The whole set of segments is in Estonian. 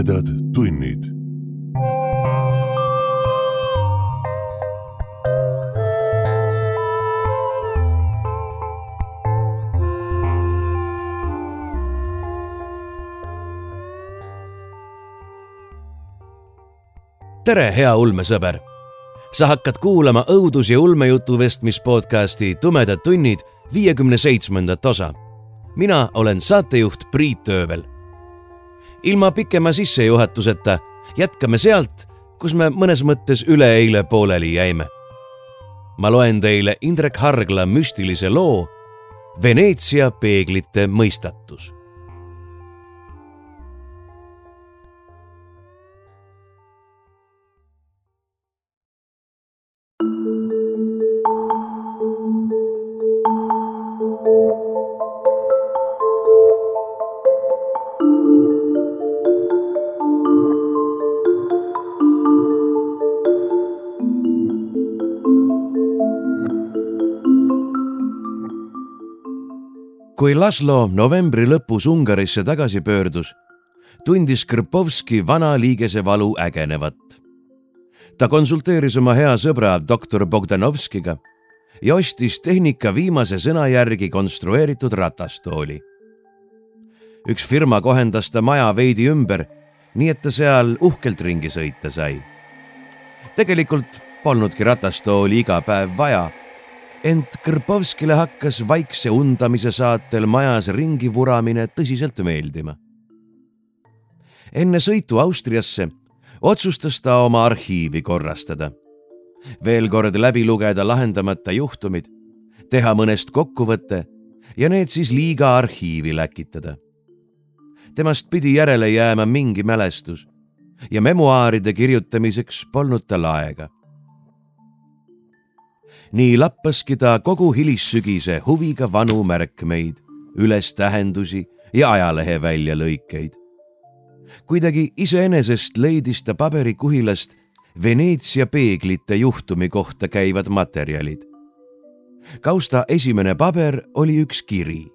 tumedad tunnid. tere, hea ulmesõber! sa hakkad kuulama õudus- ja ulmejutu vestmispodcasti Tumedad tunnid viiekümne seitsmendat osa. mina olen saatejuht Priit Öövel. Ilma pikema sissejuhatuseta jätkame sealt, kus me mõnes mõttes üleeile pooleli jäime. ma loen teile Indrek Hargla müstilise loo Veneetsia peeglite mõistatus kui Laslo novembri lõpus Ungarisse tagasi pöördus, tundis Krpovski vana liigese valu ägenevat. ta konsulteeris oma hea sõbra doktor Bogdanovskiga ja ostis tehnika viimase sõna järgi konstrueeritud ratastooli. üks firma kohendas ta maja veidi ümber, nii et ta seal uhkelt ringi sõita sai. tegelikult polnudki ratastooli iga päev vaja ent Kõrpovskile hakkas vaikse undamise saatel majas ringi vuramine tõsiselt meeldima. enne sõitu Austriasse otsustas ta oma arhiivi korrastada, veel kord läbi lugeda lahendamata juhtumid, teha mõnest kokkuvõte ja need siis liiga arhiivi läkitada. temast pidi järele jääma mingi mälestus ja memuaaride kirjutamiseks polnud tal aega nii lappaski ta kogu hilissügise huviga vanu märkmeid, ülestähendusi ja ajalehe väljalõikeid. kuidagi iseenesest leidis ta paberikuhilast Veneetsia peeglite juhtumi kohta käivad materjalid. kausta esimene paber oli üks kiri.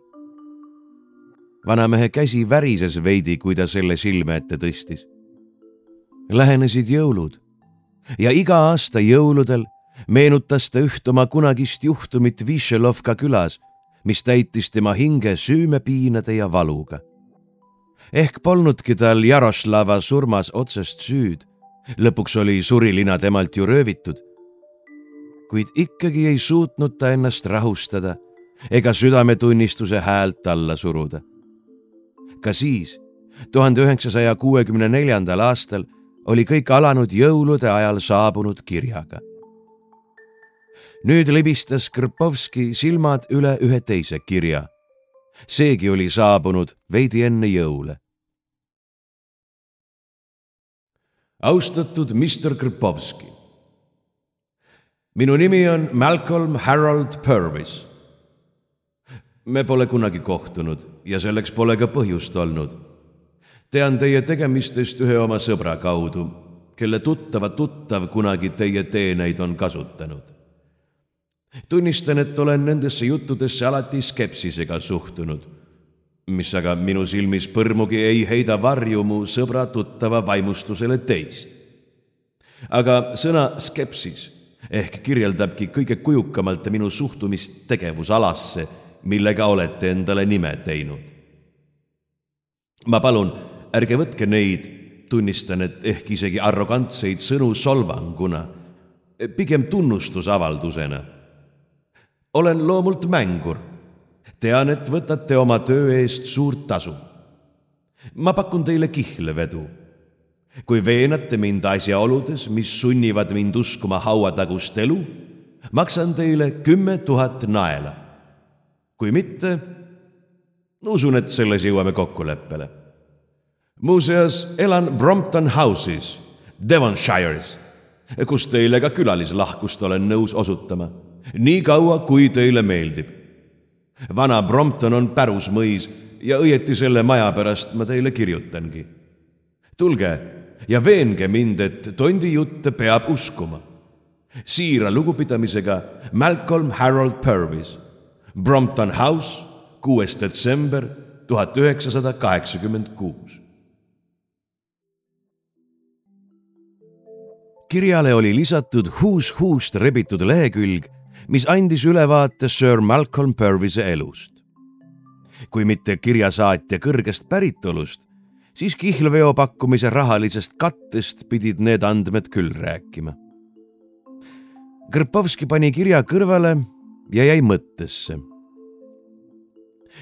vanamehe käsi värises veidi, kui ta selle silme ette tõstis. Lähenesid jõulud ja iga aasta jõuludel meenutas ta üht oma kunagist juhtumit Višelovka külas, mis täitis tema hinge süümepiinade ja valuga. ehk polnudki tal Jaroslava surmas otsest süüd. lõpuks oli surilina temalt ju röövitud. kuid ikkagi ei suutnud ta ennast rahustada ega südametunnistuse häält alla suruda. ka siis, tuhande üheksasaja kuuekümne neljandal aastal oli kõik alanud jõulude ajal saabunud kirjaga nüüd libistas Krpovski silmad üle ühe teise kirja. seegi oli saabunud veidi enne jõule. austatud Mr Krpovski. minu nimi on Malcolm Harold Purvis. me pole kunagi kohtunud ja selleks pole ka põhjust olnud. tean teie tegemistest ühe oma sõbra kaudu, kelle tuttava tuttav kunagi teie teeneid on kasutanud tunnistan, et olen nendesse juttudesse alati skepsisega suhtunud, mis aga minu silmis põrmugi ei heida varju mu sõbra tuttava vaimustusele teist. aga sõna skepsis ehk kirjeldabki kõige kujukamalt minu suhtumist tegevusalasse, millega olete endale nime teinud. ma palun, ärge võtke neid, tunnistan, et ehk isegi arrogantseid sõnu solvanguna, pigem tunnustusavaldusena olen loomult mängur. tean, et võtate oma töö eest suurt tasu. ma pakun teile kihlvedu. kui veenate mind asjaoludes, mis sunnivad mind uskuma hauatagust elu, maksan teile kümme tuhat naela. kui mitte, usun, et selles jõuame kokkuleppele. muuseas, elan Brompton House'is, Devonshire'is, kus teile ka külalislahkust olen nõus osutama nii kaua, kui teile meeldib. vana Brompton on pärusmõis ja õieti selle maja pärast ma teile kirjutangi. tulge ja veenge mind, et tondi jutte peab uskuma. siira lugupidamisega Malcolm Harold Purvis, Brompton House, kuues detsember tuhat üheksasada kaheksakümmend kuus kirjale oli lisatud huus-huust rebitud lehekülg, mis andis ülevaate Sir Malcolm Purvise elust. kui mitte kirjasaatja kõrgest päritolust, siis kihlveo pakkumise rahalisest kattest pidid need andmed küll rääkima. Krpovski pani kirja kõrvale ja jäi mõttesse.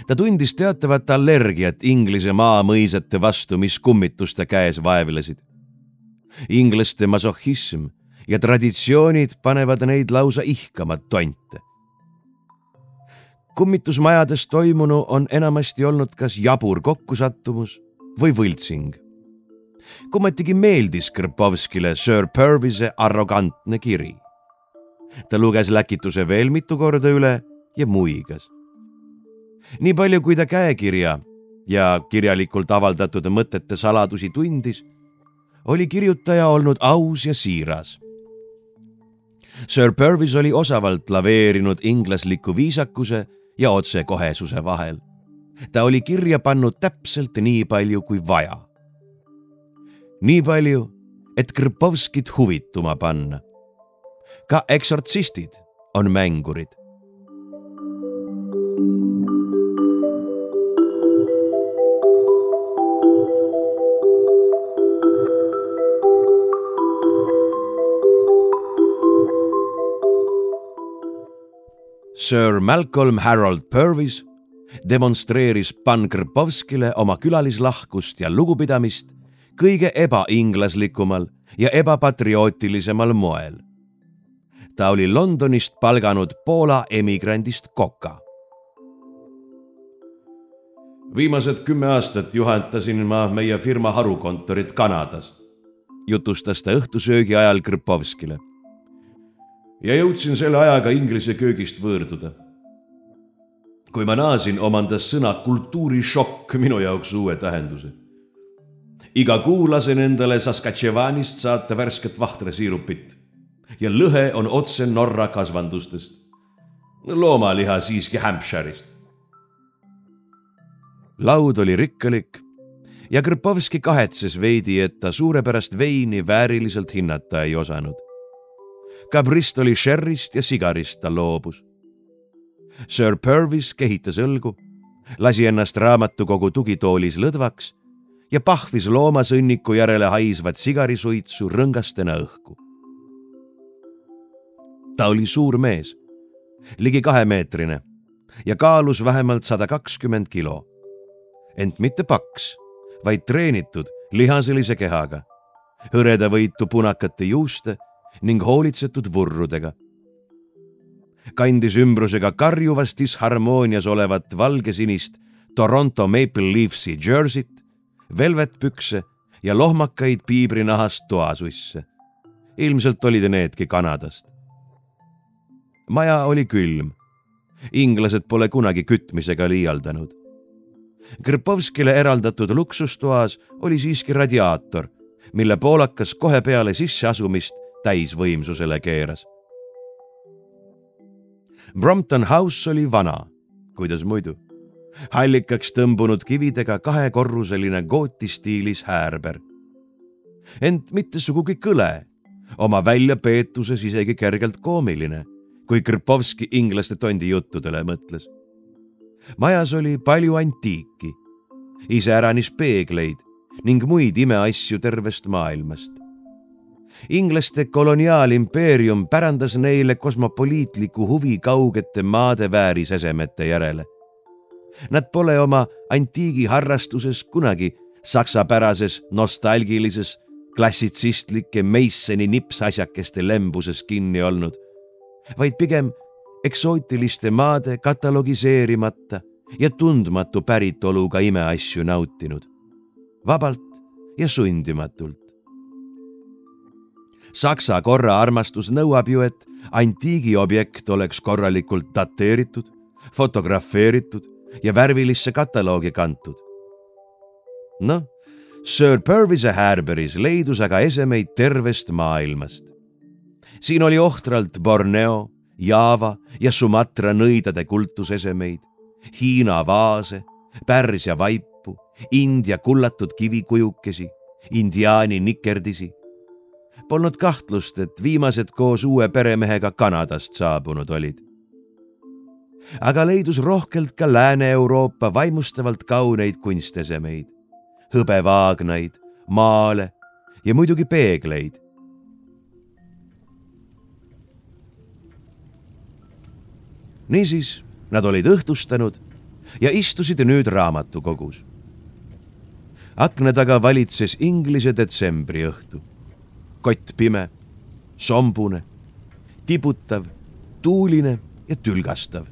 ta tundis teatavat allergiat Inglise maamõisate vastu, mis kummituste käes vaevlesid. inglaste masohhism ja traditsioonid panevad neid lausa ihkama tonte. kummitusmajades toimunu on enamasti olnud kas jabur kokkusattumus või võltsing. kummatigi meeldis Krpovskile Sir Purvise arrogantne kiri. ta luges läkituse veel mitu korda üle ja muigas. nii palju, kui ta käekirja ja kirjalikult avaldatud mõtete saladusi tundis, oli kirjutaja olnud aus ja siiras. Sir Purvis oli osavalt laveerinud inglasliku viisakuse ja otsekohesuse vahel ta oli kirja pannud täpselt nii palju kui vaja. nii palju, et Krpovskit huvituma panna. ka eksortsistid on mängurid Sir Malcolm Harold Purvis demonstreeris Pan-Krpovskile oma külalislahkust ja lugupidamist kõige ebainglaslikumal ja ebapatriootilisemal moel. ta oli Londonist palganud Poola emigrandist Koka. viimased kümme aastat juhendasin ma meie firma harukontorit Kanadas, jutustas ta õhtusöögi ajal Krpovskile. Ja jõudsin selle ajaga inglise köögist võõrduda kui ma naasin, omandas sõna kultuurishokk minu jaoks uue tähenduse. iga kuu lasen endale Saskatchewanist saata värsket vahtrasiirupit ja lõhe on otse Norra kasvandustest. loomaliha siiski Hampshire'ist. laud oli rikkalik ja Krpovski kahetses veidi, et ta suurepärast veini vääriliselt hinnata ei osanud. Ka Bristoli sherry'st ja sigarist ta loobus Sir Purvis kehitas õlgu, lasi ennast raamatukogu tugitoolis lõdvaks ja pahvis loomasõnniku järele haisvat sigarisuitsu rõngastena õhku. ta oli suur mees, ligi kahemeetrine ja kaalus vähemalt sada kakskümmend kilo. ent mitte paks, vaid treenitud lihaselise kehaga, hõredavõitu punakate juuste ning hoolitsetud vurrudega kandis ümbrusega karjuvas disharmoonias olevat valgesinist Toronto Maple Leafsi jersey't, velvetpükse ja lohmakaid piibrinahast toasusse. ilmselt olid needki Kanadast. maja oli külm. inglased pole kunagi kütmisega liialdanud. Krpovskile eraldatud luksustoas oli siiski radiaator, mille poolakas kohe peale sisseasumist täisvõimsusele keeras Brompton House oli vana, kuidas muidu, hallikaks tõmbunud kividega kahekorruseline gooti stiilis häärber. ent mitte sugugi kõle, oma väljapeetuses isegi kergelt koomiline, kui Krpovski inglaste tondi juttudele mõtles. majas oli palju antiiki, iseäranis peegleid ning muid imeasju tervest maailmast inglaste koloniaalimpeerium pärandas neile kosmopoliitliku huvi kaugete maade väärisesemete järele. Nad pole oma antiigiharrastuses kunagi saksapärases nostalgilises klassitsistlike Masoni nipsasjakeste lembuses kinni olnud, vaid pigem eksootiliste maade katalogiseerimata ja tundmatu päritoluga imeasju nautinud, vabalt ja sundimatult. Saksa korraarmastus nõuab ju, et antiigiobjekt oleks korralikult dateeritud, fotografeeritud ja värvilisse kataloogi kantud. noh, Sir Purvise Härberis leidus aga esemeid tervest maailmast. siin oli ohtralt Borneo, Java ja Sumatra nõidade kultusesemeid, Hiina vaase, Pärsia vaipu, India kullatud kivikujukesi, indiaani nikerdisi polnud kahtlust, et viimased koos uue peremehega Kanadast saabunud olid. aga leidus rohkelt ka Lääne-Euroopa vaimustavalt kauneid kunstesemeid, hõbevaagnaid, maale ja muidugi peegleid. niisiis, nad olid õhtustanud ja istusid nüüd raamatukogus. akna taga valitses Inglise detsembriõhtu. Kott pime, sombune, tibutav, tuuline ja tülgastav.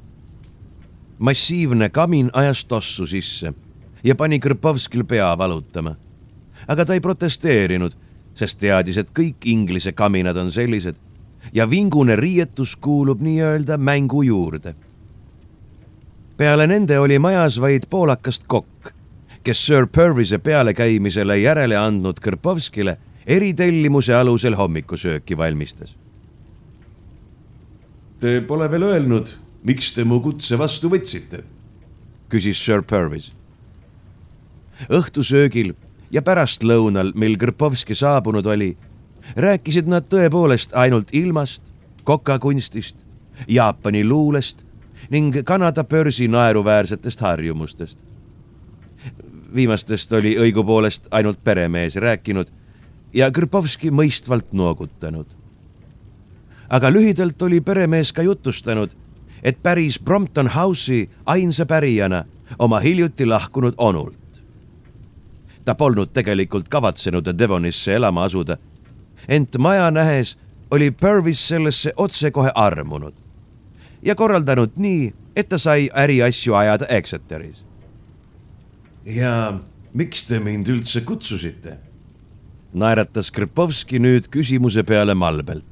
massiivne kamin ajas tossu sisse ja pani Krpovskil pea valutama. aga ta ei protesteerinud, sest teadis, et kõik Inglise kaminad on sellised ja vingune riietus kuulub nii-öelda mängu juurde. peale nende oli majas vaid poolakast kokk, kes Sir Purvise pealekäimisele järele andnud Krpovskile eritellimuse alusel hommikusööki valmistas. Te pole veel öelnud, miks te mu kutse vastu võtsite? küsis Sir Purvis. õhtusöögil ja pärastlõunal, mil Krpovski saabunud oli rääkisid nad tõepoolest ainult ilmast, kokakunstist, Jaapani luulest ning Kanada börsi naeruväärsetest harjumustest. viimastest oli õigupoolest ainult peremees rääkinud ja Krpovski mõistvalt noogutanud. aga lühidalt oli peremees ka jutustanud, et päris Brompton House'i ainsa pärijana oma hiljuti lahkunud onult. ta polnud tegelikult kavatsenud Devonisse elama asuda ent maja nähes oli Purvis sellesse otsekohe armunud ja korraldanud nii, et ta sai äriasju ajada Exeteris. ja miks te mind üldse kutsusite? Naeratas Kripovski nüüd küsimuse peale malbelt.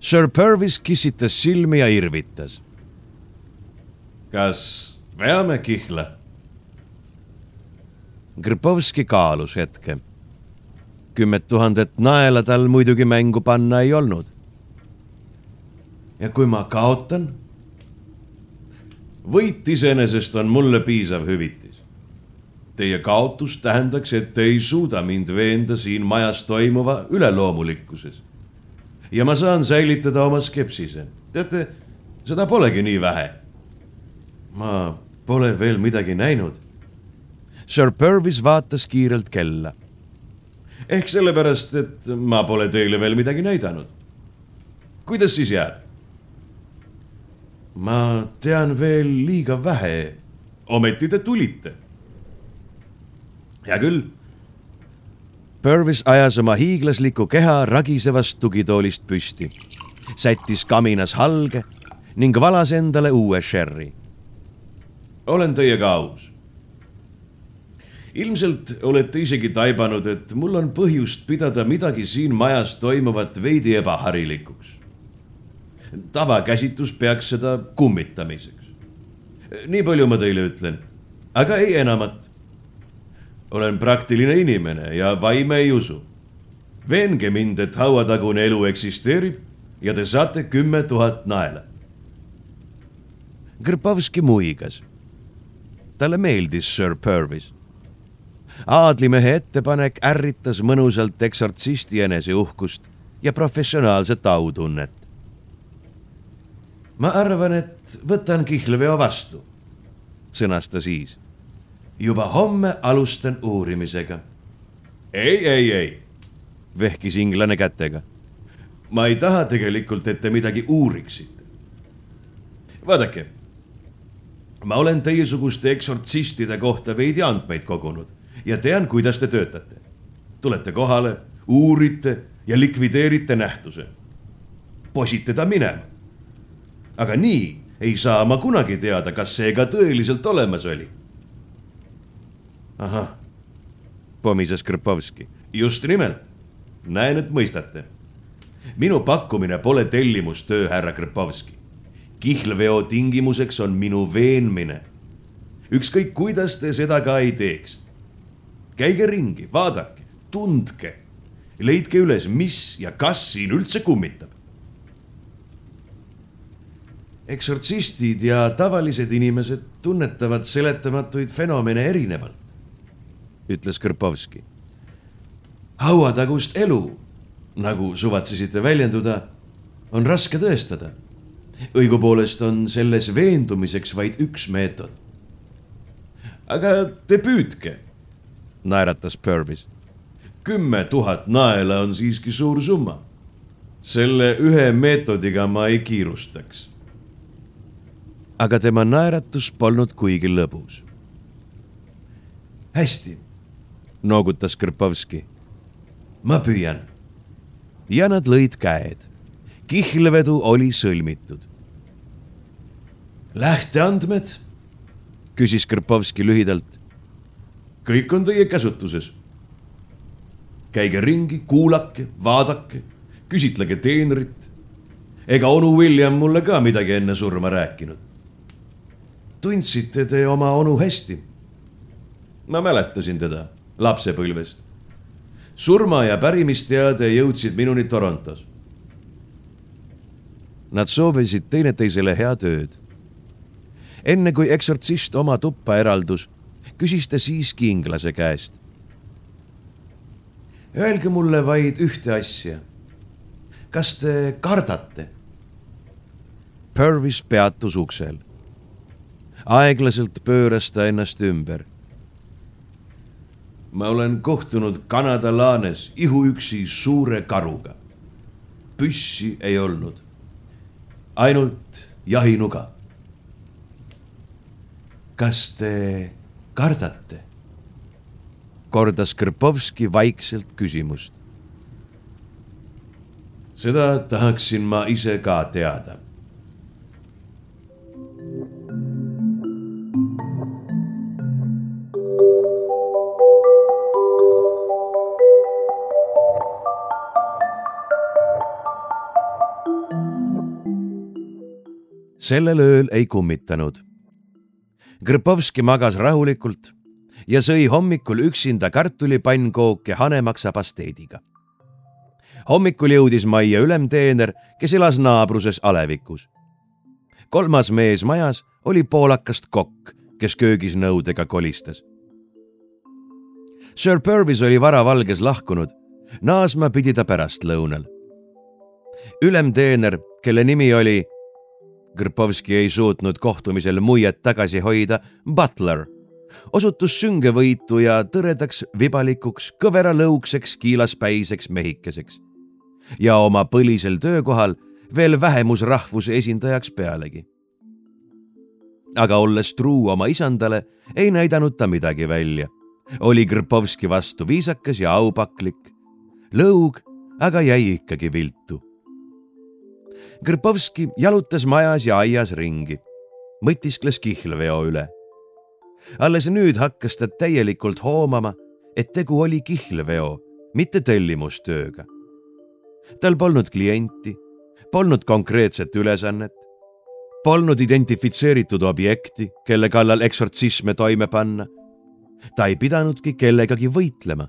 Sir Purvis kissitas silmi ja irvitas. kas veame kihla? Kripovski kaalus hetke kümmet tuhandet naela tal muidugi mängu panna ei olnud. ja kui ma kaotan? võit iseenesest on mulle piisav hüvitis. Teie kaotus tähendaks, et te ei suuda mind veenda siin majas toimuva üleloomulikkuses. ja ma saan säilitada oma skepsise. teate, seda polegi nii vähe. ma pole veel midagi näinud. Sir Purvis vaatas kiirelt kella ehk sellepärast, et ma pole teile veel midagi näidanud. kuidas siis jääb? ma tean veel liiga vähe. ometi te tulite. Hea küll. Purvis ajas oma hiiglasliku keha ragisevast tugitoolist püsti, sättis kaminas halge ning valas endale uue sherry. olen teiega aus ilmselt olete isegi taibanud, et mul on põhjust pidada midagi siin majas toimuvat veidi ebaharilikuks. tavakäsitus peaks seda kummitamiseks. nii palju ma teile ütlen, aga ei enamat. Olen praktiline inimene ja vaime ei usu. veenge mind, et hauatagune elu eksisteerib ja te saate kümme tuhat naela. Krpovski muigas. talle meeldis Sir Purvis aadlimehe ettepanek ärritas mõnusalt eksortsisti eneseuhkust ja professionaalset autunnet. ma arvan, et võtan kihlveo vastu, sõnas ta siis. Juba homme alustan uurimisega. ei, ei, ei, vehkis inglane kätega. ma ei taha tegelikult, et te midagi uuriksite. vaadake ma olen teiesuguste eksortsistide kohta veidi andmeid kogunud ja tean, kuidas te töötate. tulete kohale, uurite ja likvideerite nähtuse. posite ta minema. aga nii ei saa ma kunagi teada, kas see ka tõeliselt olemas oli. Ahah, pomises Krpovski, just nimelt. näen, et mõistate. minu pakkumine pole tellimustöö, härra Krpovski. kihlveo tingimuseks on minu veenmine ükskõik kuidas te seda ka ei teeks käige ringi, vaadake, tundke, leidke üles, mis ja kas siin üldse kummitab. eksortsistid ja tavalised inimesed tunnetavad seletamatuid fenomene erinevalt, ütles Kõrpovski. hauatagust elu, nagu suvatsesite väljenduda, on raske tõestada. õigupoolest on selles veendumiseks vaid üks meetod. aga te püüdke, naeratas Purvis. kümme tuhat naela on siiski suur summa. selle ühe meetodiga ma ei kiirustaks. aga tema naeratus polnud kuigi lõbus. hästi, noogutas Krpovski ma püüan. ja nad lõid käed. kihlvedu oli sõlmitud. lähteandmed? küsis Krpovski lühidalt. kõik on teie käsutuses. käige ringi, kuulake, vaadake, küsitlege teenrit. ega onu William mulle ka midagi enne surma rääkinud. tundsite te oma onu hästi? ma mäletasin teda lapsepõlvest surma ja pärimisteade jõudsid minuni Torontos. Nad soovisid teineteisele head ööd. enne kui eksortsist oma tuppa eraldus, küsis ta siiski inglase käest. Öelge mulle vaid ühte asja. kas te kardate? Purvis peatus uksel. aeglaselt pööras ta ennast ümber ma olen kohtunud Kanada laanes ihuüksi suure karuga. püssi ei olnud, ainult jahinuga. kas te kardate? kordas Krpovski vaikselt küsimust. seda tahaksin ma ise ka teada sellel ööl ei kummitanud. Krpovski magas rahulikult ja sõi hommikul üksinda kartulipannkooke hanemaksa pasteediga. hommikul jõudis majja ülemteener, kes elas naabruses alevikus. kolmas mees majas oli poolakast kokk, kes köögis nõudega kolistas. Sir Purvis oli varavalges lahkunud, naasma pidi ta pärastlõunal. ülemteener, kelle nimi oli Krpovski ei suutnud kohtumisel muiet tagasi hoida, Butler osutus süngevõitu ja tõredaks vibalikuks, kõveralõugseks, kiilaspäiseks mehikeseks. ja oma põlisel töökohal veel vähemusrahvuse esindajaks pealegi. aga olles truu oma isandale, ei näidanud ta midagi välja. oli Krpovski vastu viisakas ja aupaklik. lõug aga jäi ikkagi viltu Krpovski jalutas majas ja aias ringi, mõtiskles kihlveo üle. alles nüüd hakkas ta täielikult hoomama, et tegu oli kihlveo, mitte tellimustööga. tal polnud klienti, polnud konkreetset ülesannet, polnud identifitseeritud objekti, kelle kallal eksortsisme toime panna. ta ei pidanudki kellegagi võitlema.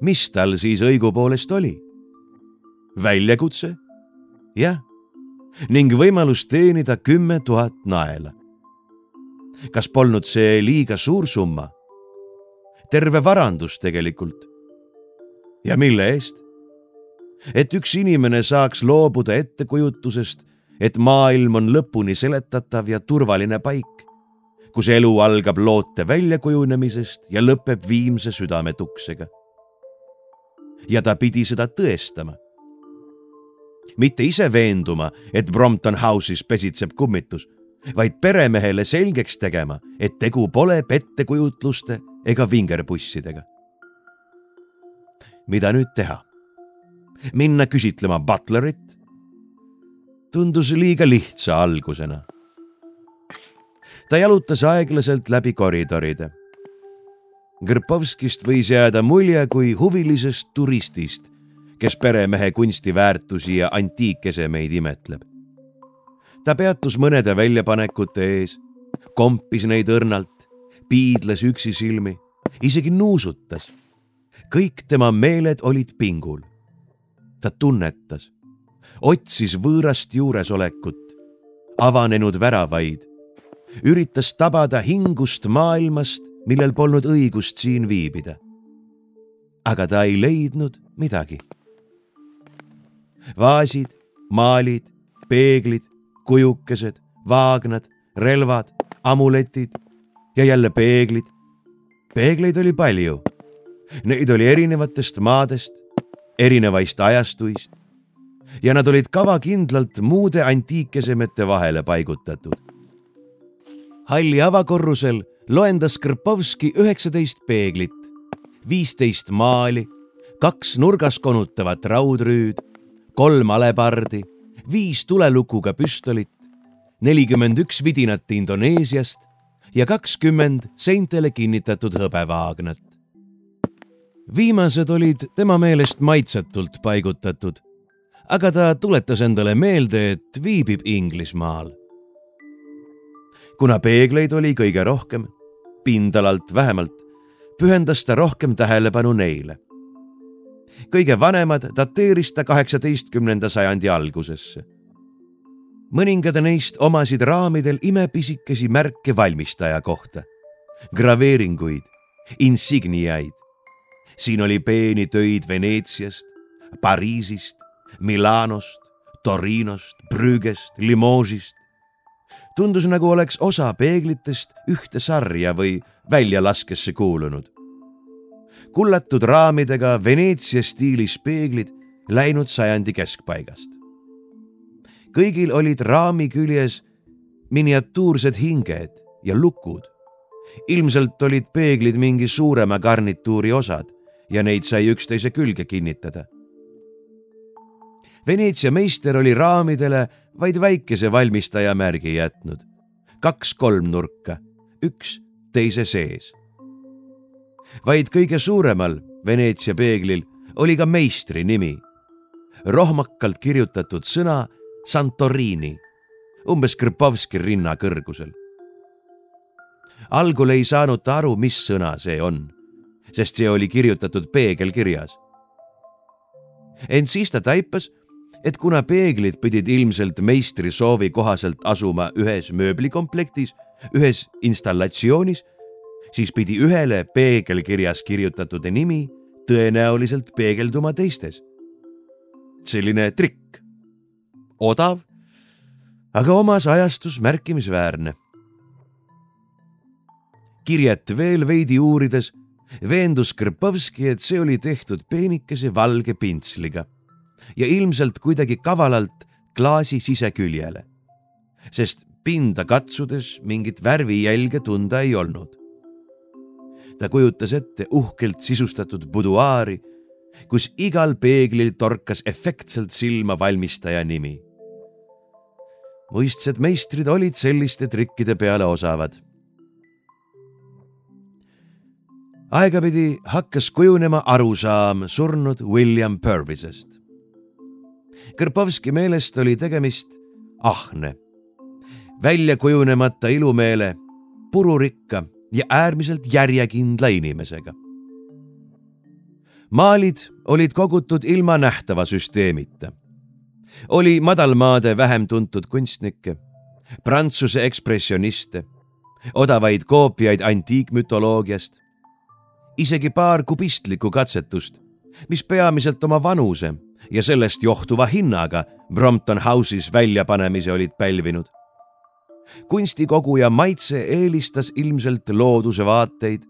mis tal siis õigupoolest oli? väljakutse jah, ning võimalus teenida kümme tuhat naela. kas polnud see liiga suur summa? terve varandus tegelikult. ja mille eest? et üks inimene saaks loobuda ettekujutusest, et maailm on lõpuni seletatav ja turvaline paik, kus elu algab loote väljakujunemisest ja lõpeb viimse südametuksega. ja ta pidi seda tõestama mitte ise veenduma, et Brompton House'is pesitseb kummitus, vaid peremehele selgeks tegema, et tegu pole pettekujutluste ega vingerpussidega. mida nüüd teha? minna küsitlema Butlerit? tundus liiga lihtsa algusena. ta jalutas aeglaselt läbi koridoride. Grpovskist võis jääda mulje kui huvilisest turistist kes peremehe kunstiväärtusi ja antiikesemeid imetleb. ta peatus mõnede väljapanekute ees, kompis neid õrnalt, piidles üksisilmi, isegi nuusutas. kõik tema meeled olid pingul. ta tunnetas, otsis võõrast juuresolekut, avanenud väravaid, üritas tabada hingust maailmast, millel polnud õigust siin viibida aga ta ei leidnud midagi. Vaasid, maalid, peeglid, kujukesed, vaagnad, relvad, amuletid ja jälle peeglid. peegleid oli palju. Neid oli erinevatest maadest, erinevaist ajastuist ja nad olid kavakindlalt muude antiikesemete vahele paigutatud. halli avakorrusel loendas Krpovski üheksateist peeglit, viisteist maali, kaks nurgas konutavat raudrüüd, kolm alepardi, viis tulelukuga püstolit, nelikümmend üks vidinat Indoneesiast ja kakskümmend seintele kinnitatud hõbevaagnat. viimased olid tema meelest maitsetult paigutatud aga ta tuletas endale meelde, et viibib Inglismaal. kuna peegleid oli kõige rohkem, pindalalt vähemalt, pühendas ta rohkem tähelepanu neile. Kõige vanemad dateeris ta kaheksateistkümnenda sajandi algusesse. mõningad neist omasid raamidel imepisikesi märke valmistaja kohta, graveeringuid, insigniaid. siin oli peeni töid Veneetsiast, Pariisist, Milanost, Torinost, Brügest, Limogesist. tundus nagu oleks osa peeglitest ühte sarja või väljalaskesse kuulunud. Kullatud raamidega Veneetsia stiilis peeglid läinud sajandi keskpaigast. kõigil olid raami küljes miniatuursed hinged ja lukud. ilmselt olid peeglid mingi suurema garnituuri osad ja neid sai üksteise külge kinnitada Veneetsia meister oli raamidele vaid väikese valmistaja märgi jätnud. kaks kolmnurka, üks teise sees. Vaid kõige suuremal Veneetsia peeglil oli ka meistri nimi. rohmakalt kirjutatud sõna Santorini, umbes Krpovski rinna kõrgusel. algul ei saanud ta aru, mis sõna see on, sest see oli kirjutatud peegelkirjas. ent siis ta taipas et kuna peeglid pidid ilmselt meistri soovi kohaselt asuma ühes mööblikomplektis, ühes installatsioonis, siis pidi ühele peegelkirjas kirjutatud nimi tõenäoliselt peegelduma teistes. selline trikk. odav, aga omas ajastus märkimisväärne. kirjet veel veidi uurides veendus Krpovski, et see oli tehtud peenikese valge pintsliga ja ilmselt kuidagi kavalalt klaasi siseküljele, sest pinda katsudes mingit värvijälge tunda ei olnud. Ta kujutas ette uhkelt sisustatud buduaari, kus igal peeglil torkas efektselt silma valmistaja nimi. muistsed meistrid olid selliste trikkide peale osavad aegapidi hakkas kujunema arusaam surnud William Purvisest. Kõrpovski meelest oli tegemist ahne, välja kujunemata ilumeele, pururikka ja äärmiselt järjekindla inimesega. maalid olid kogutud ilma nähtava süsteemita. oli madalmaade vähem tuntud kunstnikke, prantsuse ekspressioniste, odavaid koopiaid antiikmütoloogiast, isegi paar kubistlikku katsetust, mis peamiselt oma vanuse ja sellest johtuva hinnaga Brompton House'is väljapanemise olid pälvinud. Kunstikoguja maitse eelistas ilmselt looduse vaateid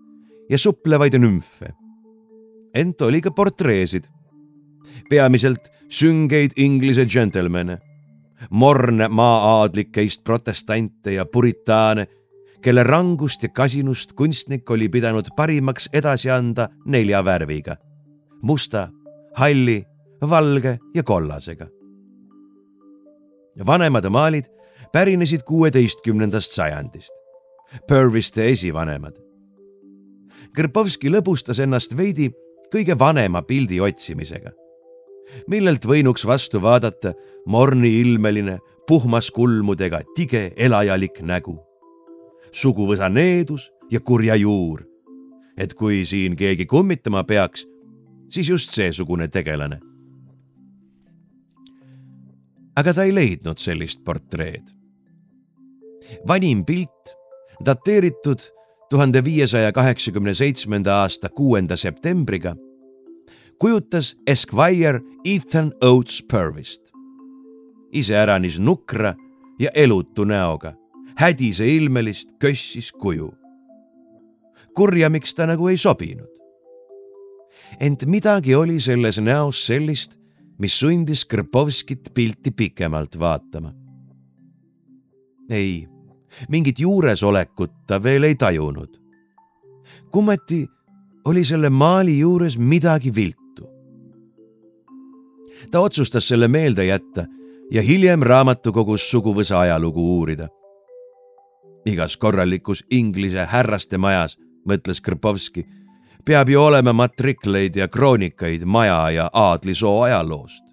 ja suplevaid nümfe. ent oli ka portreesid, peamiselt süngeid Inglise džentelmene, morne maa-aadlikeist protestante ja puritaane, kelle rangust ja kasinust kunstnik oli pidanud parimaks edasi anda nelja värviga, musta, halli valge ja kollasega. vanemad maalid pärinesid kuueteistkümnendast sajandist, Purviste esivanemad. Kõrpovski lõbustas ennast veidi kõige vanema pildi otsimisega, millelt võinuks vastu vaadata morni-ilmeline puhmas kulmudega tige elajalik nägu, suguvõsa needus ja kurja juur. et kui siin keegi kummitama peaks, siis just seesugune tegelane aga ta ei leidnud sellist portreed. Vanim pilt, dateeritud tuhande viiesaja kaheksakümne seitsmenda aasta kuuenda septembriga, kujutas Esquire Ethan Oates Purvist. iseäranis nukra ja elutu näoga, hädise ilmelist kössis kuju. kurjamiks ta nagu ei sobinud. ent midagi oli selles näos sellist, mis sundis Krpovskit pilti pikemalt vaatama. ei, mingit juuresolekut ta veel ei tajunud. kummeti oli selle maali juures midagi viltu. ta otsustas selle meelde jätta ja hiljem raamatukogus suguvõsa ajalugu uurida. igas korralikus Inglise härraste majas, mõtles Krpovski, peab ju olema matrikleid ja kroonikaid maja ja aadlisoo ajaloost.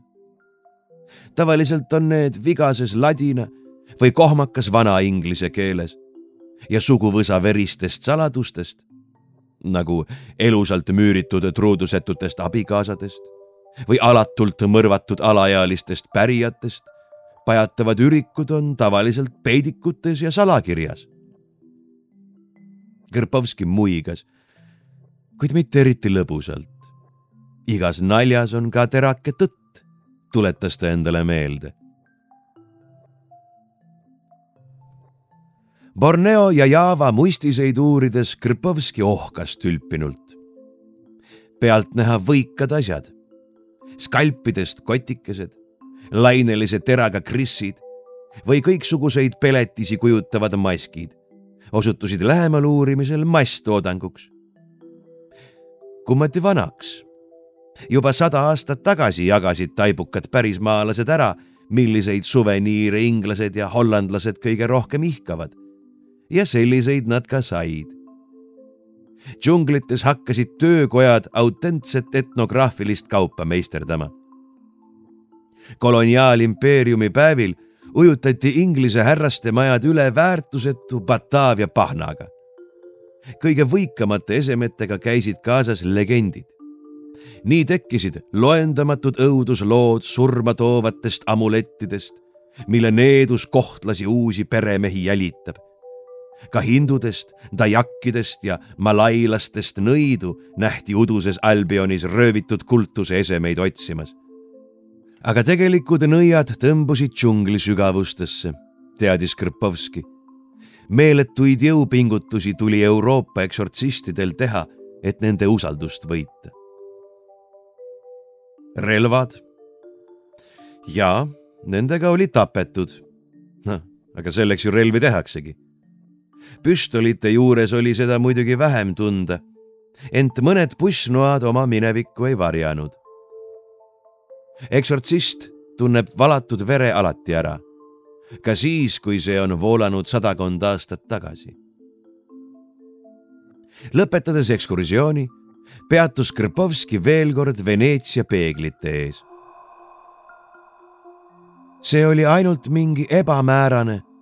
tavaliselt on need vigases ladina või kohmakas vanainglise keeles ja suguvõsa veristest saladustest nagu elusalt müüritud truudusetutest abikaasadest või alatult mõrvatud alaealistest pärijatest, pajatavad ürikud on tavaliselt peidikutes ja salakirjas. Kõrpovski muigas, kuid mitte eriti lõbusalt. igas naljas on ka terake tõtt, tuletas ta endale meelde Borneo ja Java muistiseid uurides Krpovski ohkas tülpinult. pealtnäha võikad asjad, skalpidest kotikesed, lainelise teraga krissid või kõiksuguseid peletisi kujutavad maskid osutusid lähemal uurimisel masstoodanguks. kummati vanaks. juba sada aastat tagasi jagasid taibukad pärismaalased ära, milliseid suveniire inglased ja hollandlased kõige rohkem ihkavad ja selliseid nad ka said. džunglites hakkasid töökojad autentset etnograafilist kaupa meisterdama. koloniaalimpeeriumi päevil ujutati Inglise härraste majad üle väärtusetu Bataavia pahnaga. kõige võikamate esemetega käisid kaasas legendid. nii tekkisid loendamatud õuduslood surma toovatest amulettidest, mille needus kohtlasi uusi peremehi jälitab ka hindudest, dajakkidest ja malailastest nõidu nähti uduses Albionis röövitud kultuse esemeid otsimas. aga tegelikud nõiad tõmbusid džungli sügavustesse, teadis Krpovski. meeletuid jõupingutusi tuli Euroopa eksortsistidel teha, et nende usaldust võita. relvad. jaa, nendega oli tapetud. noh, aga selleks ju relvi tehaksegi püstolite juures oli seda muidugi vähem tunda, ent mõned pussnoad oma minevikku ei varjanud. eksortsist tunneb valatud vere alati ära, ka siis, kui see on voolanud sadakond aastat tagasi. lõpetades ekskursiooni, peatus Krpovski veel kord Veneetsia peeglite ees. see oli ainult mingi ebamäärane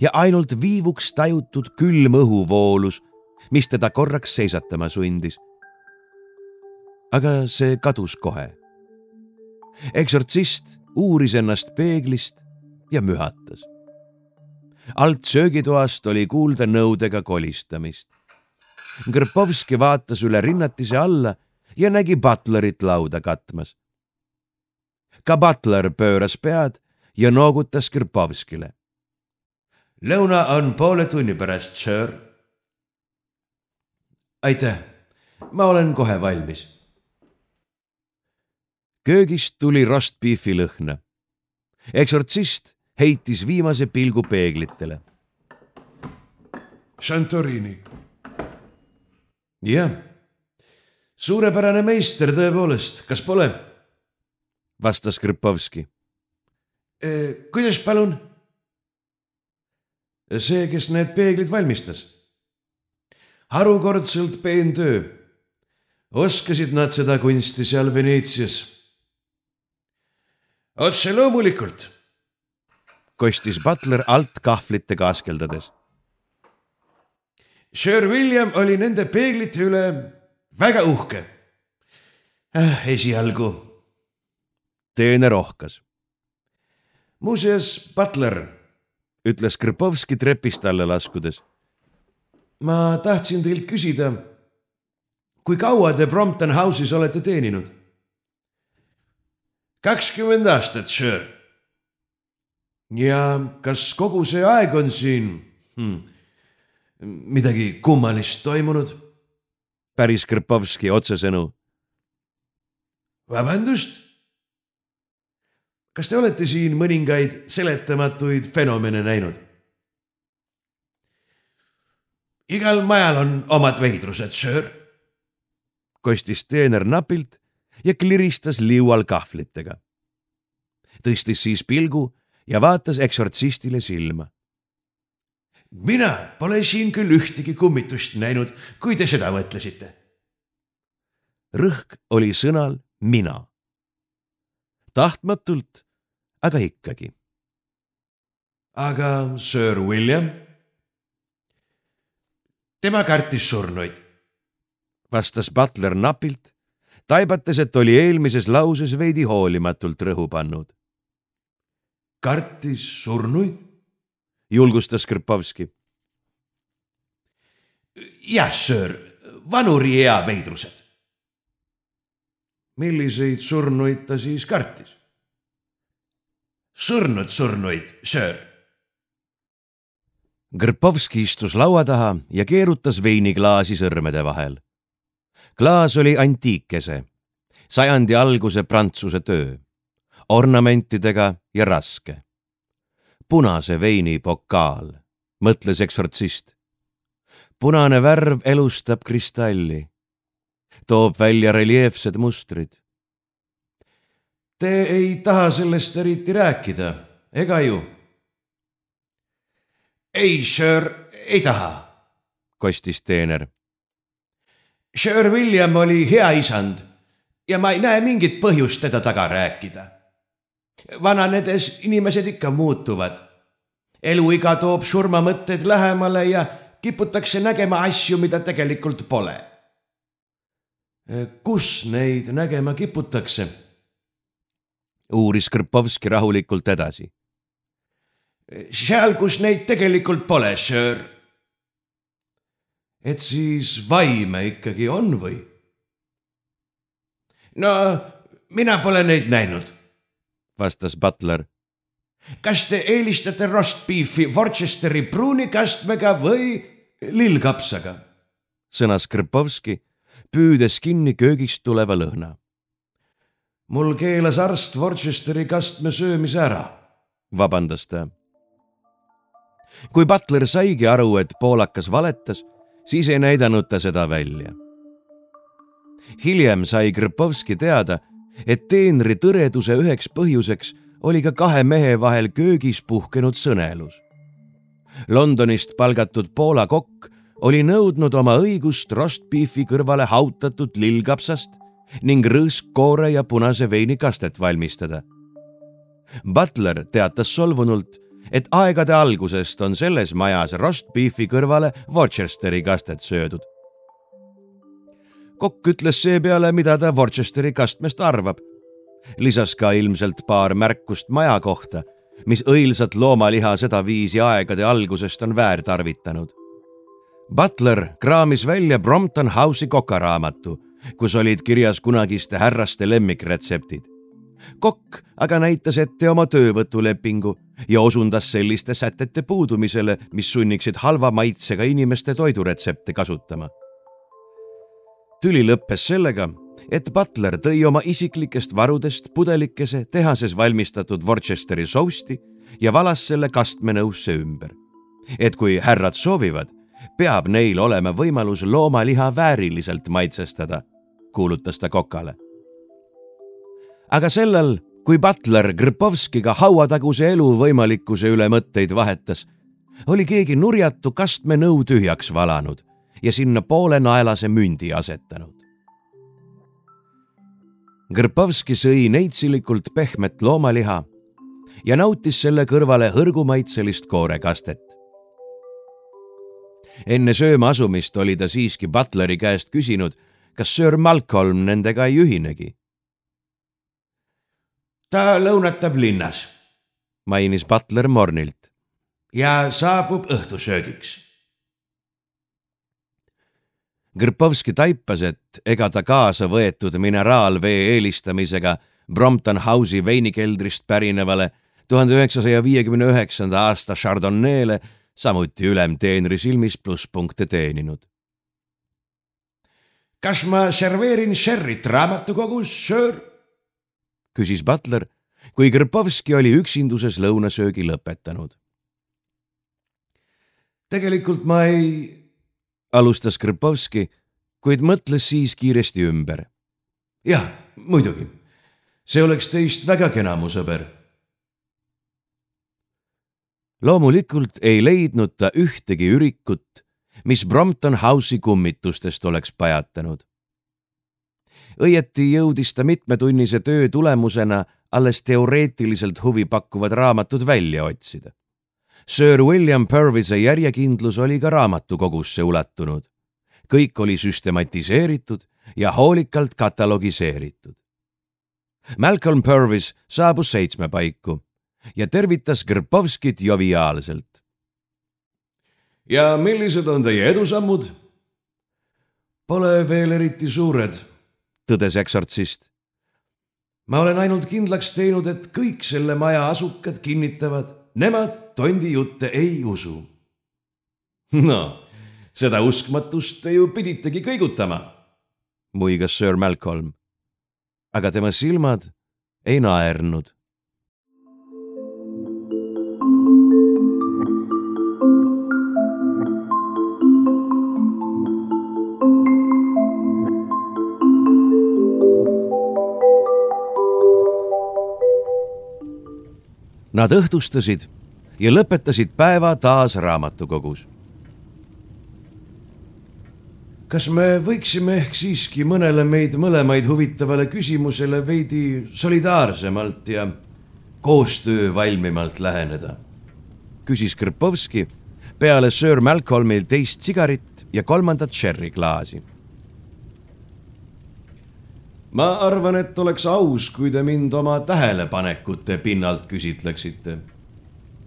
ja ainult viivuks tajutud külm õhuvoolus, mis teda korraks seisatama sundis. aga see kadus kohe. eksortsist uuris ennast peeglist ja mühatas. alt söögitoast oli kuulda nõudega kolistamist. Krpovski vaatas üle rinnatise alla ja nägi butlerit lauda katmas. ka butler pööras pead ja noogutas Krpovskile lõuna on poole tunni pärast, sir. aitäh, ma olen kohe valmis. köögist tuli rostbiifi lõhna. eksortsist heitis viimase pilgu peeglitele. Santorini. jah, suurepärane meister tõepoolest, kas pole? vastas Krpovski. kuidas palun? See, kes need peeglid valmistas. harukordselt peen töö. oskasid nad seda kunsti seal Veneetsias? otse loomulikult, kostis Butler alt kahvlitega askeldades. Sir William oli nende peeglite üle väga uhke äh,. esialgu. teener ohkas. muuseas, Butler ütles Krpovski trepist alla laskudes. ma tahtsin teilt küsida, kui kaua te Brompton House'is olete teeninud? kakskümmend aastat, sir. ja kas kogu see aeg on siin hmm, midagi kummalist toimunud? päris Krpovski otsesõnu. vabandust? Kas te olete siin mõningaid seletamatuid fenomene näinud? igal majal on omad veidrused, sir. kostis teener napilt ja kliristas liual kahvlitega. tõstis siis pilgu ja vaatas eksortsistile silma. mina pole siin küll ühtegi kummitust näinud, kui te seda mõtlesite. rõhk oli sõnal mina. tahtmatult, aga ikkagi. aga Sir William? tema kartis surnuid, vastas Butler napilt taibates, et oli eelmises lauses veidi hoolimatult rõhu pannud. kartis surnuid? julgustas Krpovski. jah, söör, vanuri ea veidrused. milliseid surnuid ta siis kartis? Surnud surnuid, söör. Krpovski istus laua taha ja keerutas veiniklaasi sõrmede vahel klaas oli antiikese, sajandi alguse prantsuse töö, ornamentidega ja raske. punase veini pokaal, mõtles eksortsist. punane värv elustab kristalli, toob välja reljeefsed mustrid. Te ei taha sellest eriti rääkida, ega ju? ei, sir, ei taha, kostis teener Sir William oli hea isand ja ma ei näe mingit põhjust teda taga rääkida. vananedes inimesed ikka muutuvad. eluiga toob surmamõtted lähemale ja kiputakse nägema asju, mida tegelikult pole. kus neid nägema kiputakse? Uuris Krpovski rahulikult edasi. seal, kus neid tegelikult pole, sir et siis vaime ikkagi on või? no mina pole neid näinud, vastas Butler. kas te eelistate roast beef'i Worcesteri pruunikastmega või lillkapsaga? sõnas Krpovski, püüdes kinni köögist tuleva lõhna. Mul keelas arst Worcesteri kastme söömise ära, vabandas ta. kui Butler saigi aru, et poolakas valetas siis ei näidanud ta seda välja. hiljem sai Krpovski teada, et teenri tõreduse üheks põhjuseks oli ka kahe mehe vahel köögis puhkenud sõnelus. Londonist palgatud Poola kokk oli nõudnud oma õigust rostbeefi kõrvale hautatud lillkapsast ning rõõskkoore ja punase veini kastet valmistada. Butler teatas solvunult et aegade algusest on selles majas rostbeefi kõrvale Worcesteri kastet söödud. kokk ütles seepeale, mida ta Worcesteri kastmest arvab. lisas ka ilmselt paar märkust maja kohta, mis õilsat loomaliha sedaviisi aegade algusest on väärtarvitanud. Butler kraamis välja Brompton House'i kokaraamatu, kus olid kirjas kunagiste härraste lemmikretseptid kokk aga näitas ette oma töövõtulepingu ja osundas selliste sätete puudumisele, mis sunniksid halva maitsega inimeste toiduretsepte kasutama. tüli lõppes sellega, et Butler tõi oma isiklikest varudest pudelikese tehases valmistatud Worcesteri sousti ja valas selle kastmenõusse ümber. et kui härrad soovivad, peab neil olema võimalus loomaliha vääriliselt maitsestada, kuulutas ta kokale aga sellel, kui Butler Krpovskiga hauataguse elu võimalikkuse üle mõtteid vahetas, oli keegi nurjatu kastmenõu tühjaks valanud ja sinna poolenaelase mündi asetanud. Krpovski sõi neitsilikult pehmet loomaliha ja nautis selle kõrvale hõrgumaitselist koorekastet. enne sööma asumist oli ta siiski Butleri käest küsinud, kas Sir Malcolm nendega ei ühinegi ta lõunatab linnas, mainis Butler mornilt. ja saabub õhtusöögiks. Grpovski taipas, et ega ta kaasa võetud mineraalvee eelistamisega Brompton House'i veinikeldrist pärinevale tuhande üheksasaja viiekümne üheksanda aasta Chardonnay'le samuti ülemteenri silmis plusspunkte teeninud. Kas ma serveerin sherryt raamatukogus, söör? küsis Butler, kui Krpovski oli üksinduses lõunasöögi lõpetanud. tegelikult ma ei, alustas Krpovski, kuid mõtles siis kiiresti ümber. jah, muidugi, see oleks teist väga kena, mu sõber loomulikult ei leidnud ta ühtegi ürikut, mis Brompton House'i kummitustest oleks pajatanud. õieti jõudis ta mitmetunnise töö tulemusena alles teoreetiliselt huvipakkuvad raamatud välja otsida. Sir William Purvise järjekindlus oli ka raamatukogusse ulatunud. kõik oli süstematiseeritud ja hoolikalt katalogiseeritud. Malcolm Purvis saabus seitsme paiku ja tervitas Krpovskit joviaalselt. Ja millised on teie edusammud? Pole veel eriti suured, tõdes eksortsist. ma olen ainult kindlaks teinud, et kõik selle maja asukad kinnitavad, nemad tondi jutte ei usu. no, seda uskmatust te ju piditegi kõigutama, muigas Sir Malcolm. aga tema silmad ei naernud. Nad õhtustasid ja lõpetasid päeva taas raamatukogus. kas me võiksime ehk siiski mõnele meid mõlemaid huvitavale küsimusele veidi solidaarsemalt ja koostöövalmimalt läheneda? küsis Krpovski peale Sir Malcolmil teist sigarit ja kolmandat sherry klaasi ma arvan, et oleks aus, kui te mind oma tähelepanekute pinnalt küsitleksite,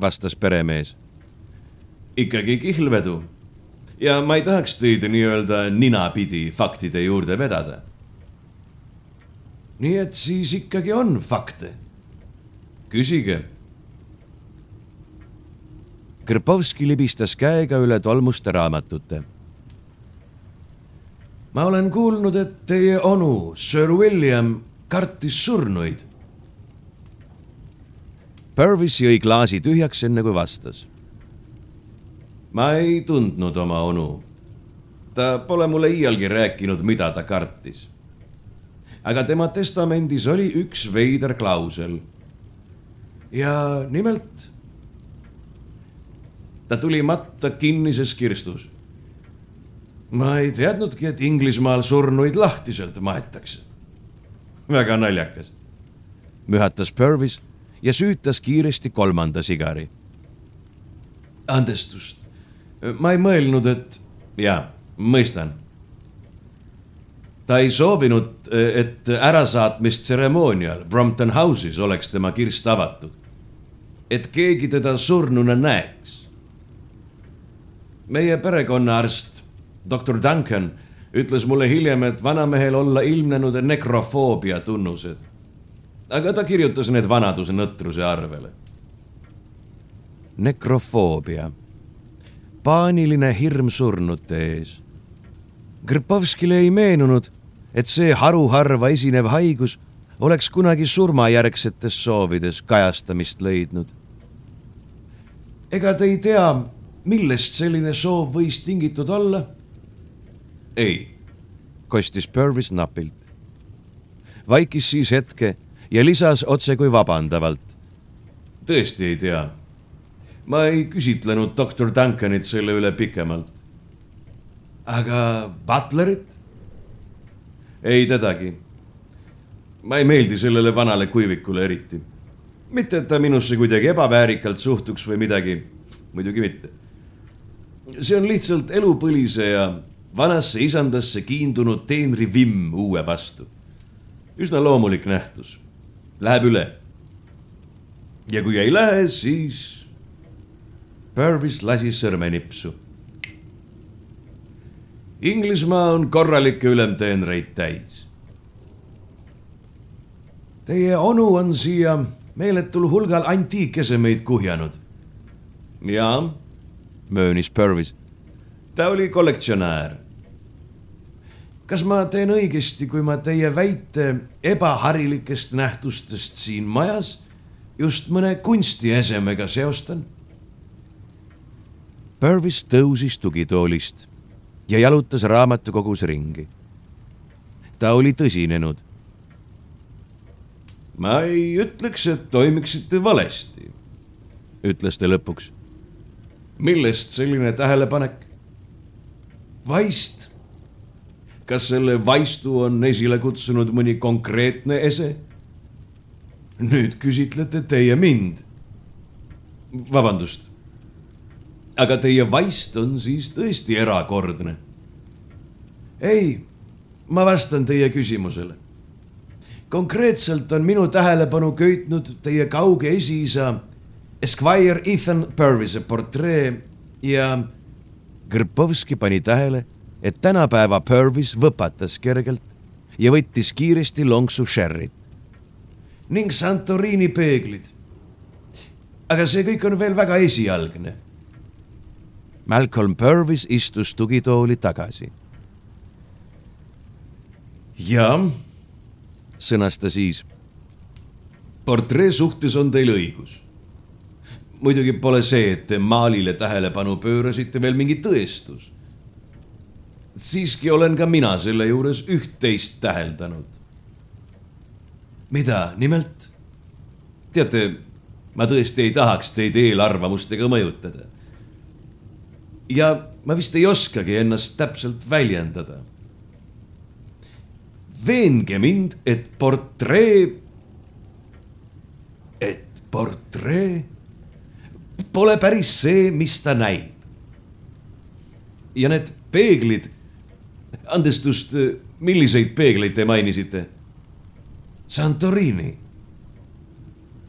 vastas peremees. ikkagi kihlvedu. ja ma ei tahaks teid nii-öelda ninapidi faktide juurde vedada. nii et siis ikkagi on fakte. küsige. Krpovski libistas käega üle tolmuste raamatute ma olen kuulnud, et teie onu, Sir William, kartis surnuid. Purvis jõi klaasi tühjaks, enne kui vastas. ma ei tundnud oma onu. ta pole mulle iialgi rääkinud, mida ta kartis. aga tema testamendis oli üks veider klausel. ja nimelt. ta tuli matta kinnises kirstus ma ei teadnudki, et Inglismaal surnuid lahtiselt maetakse. väga naljakas. mühatas Purvis ja süütas kiiresti kolmanda sigari. andestust, ma ei mõelnud, et jaa, mõistan. ta ei soovinud, et ärasaatmistseremoonial Brompton House'is oleks tema kirst avatud. et keegi teda surnuna näeks. meie perekonnaarst doktor Duncan ütles mulle hiljem, et vanamehel olla ilmnenud nekrofoobia tunnused. aga ta kirjutas need vanaduse nõtruse arvele. nekrofoobia, paaniline hirm surnute ees. Krpovskile ei meenunud, et see haruharva esinev haigus oleks kunagi surmajärgsetes soovides kajastamist leidnud. ega te ei tea, millest selline soov võis tingitud olla ei, kostis Purvis napilt. vaikis siis hetke ja lisas otse kui vabandavalt. tõesti ei tea. ma ei küsitlenud doktor Duncanit selle üle pikemalt. aga Butlerit? ei tedagi. ma ei meeldi sellele vanale kuivikule eriti. mitte, et ta minusse kuidagi ebaväärikalt suhtuks või midagi, muidugi mitte. see on lihtsalt elupõlise ja vanasse isandasse kiindunud teenri vimm uue vastu. üsna loomulik nähtus, läheb üle. ja kui ei lähe, siis. Purvis lasi sõrme nipsu. Inglismaa on korralikke ülemteenreid täis. Teie onu on siia meeletul hulgal antiikesemeid kuhjanud. jaa, möönis Purvis. Ta oli kollektsionäär. kas ma teen õigesti, kui ma teie väite ebaharilikest nähtustest siin majas just mõne kunstiesemega seostan? Purvis tõusis tugitoolist ja jalutas raamatukogus ringi. ta oli tõsinenud. ma ei ütleks, et toimiksite valesti, ütles ta lõpuks. millest selline tähelepanek? Vaist. kas selle vaistu on esile kutsunud mõni konkreetne ese? nüüd küsitlete teie mind. vabandust aga teie vaist on siis tõesti erakordne. ei, ma vastan teie küsimusele. konkreetselt on minu tähelepanu köitnud teie kauge esiisa Esquire Ethan Purvise portree ja. Krpovski pani tähele, et tänapäeva Purvis võpatas kergelt ja võttis kiiresti lonksu sherry't. ning Santorini peeglid. aga see kõik on veel väga esialgne Malcolm Purvis istus tugitooli tagasi. jah, sõnas ta siis. portree suhtes on teil õigus. Muidugi pole see, et te maalile tähelepanu pöörasite, veel mingi tõestus. siiski olen ka mina selle juures üht-teist täheldanud. mida nimelt? teate, ma tõesti ei tahaks teid eelarvamustega mõjutada ja ma vist ei oskagi ennast täpselt väljendada. veenge mind, et portree, et portree pole päris see, mis ta näib. ja need peeglid, andestust, milliseid peegleid te mainisite? Santorini.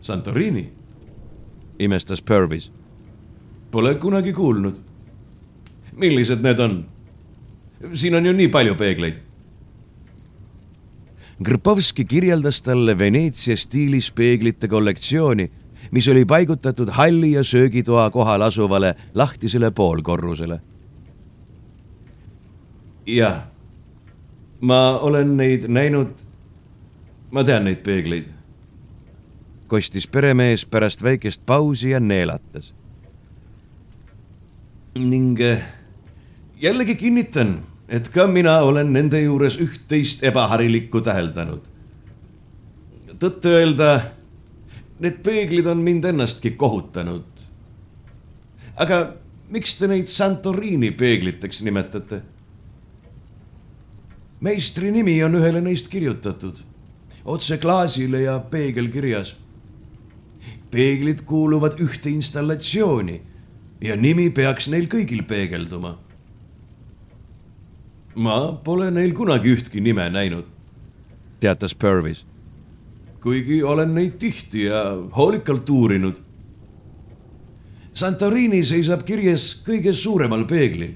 Santorini? imestas Purvis. Pole kunagi kuulnud millised need on? siin on ju nii palju peegleid. Grpovski kirjeldas talle Veneetsia stiilis peeglite kollektsiooni, mis oli paigutatud halli ja söögitoa kohal asuvale lahtisele poolkorrusele. jah, ma olen neid näinud. ma tean neid peegleid. kostis peremees pärast väikest pausi ja neelatas. ning jällegi kinnitan, et ka mina olen nende juures üht-teist ebaharilikku täheldanud. tõtt-öelda, need peeglid on mind ennastki kohutanud. aga miks te neid Santorini peegliteks nimetate? meistri nimi on ühele neist kirjutatud, otse klaasile ja peegelkirjas. peeglid kuuluvad ühte installatsiooni ja nimi peaks neil kõigil peegelduma ma pole neil kunagi ühtki nime näinud, teatas Purvis. Kuigi olen neid tihti ja hoolikalt uurinud. Santorini seisab kirjes kõige suuremal peeglil,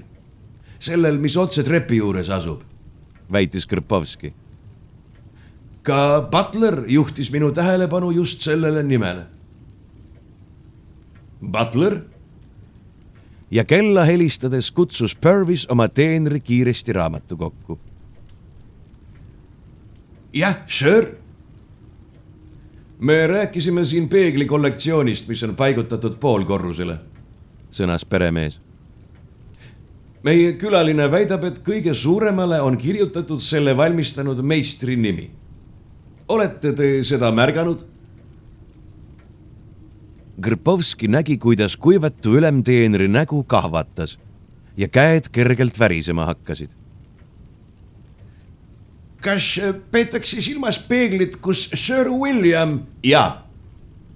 sellel, mis otse trepi juures asub, väitis Krpovski. ka Butler juhtis minu tähelepanu just sellele nimele. Butler ja kella helistades kutsus Purvis oma teenri kiiresti raamatukokku. jah, sir. Me rääkisime siin peegli kollektsioonist, mis on paigutatud poolkorrusele, sõnas peremees. meie külaline väidab, et kõige suuremale on kirjutatud selle valmistanud meistri nimi. olete te seda märganud? Grpovski nägi, kuidas kuivatu ülemteenri nägu kahvatas ja käed kergelt värisema hakkasid. Kas peetakse silmas peeglit, kus Sir William? jaa,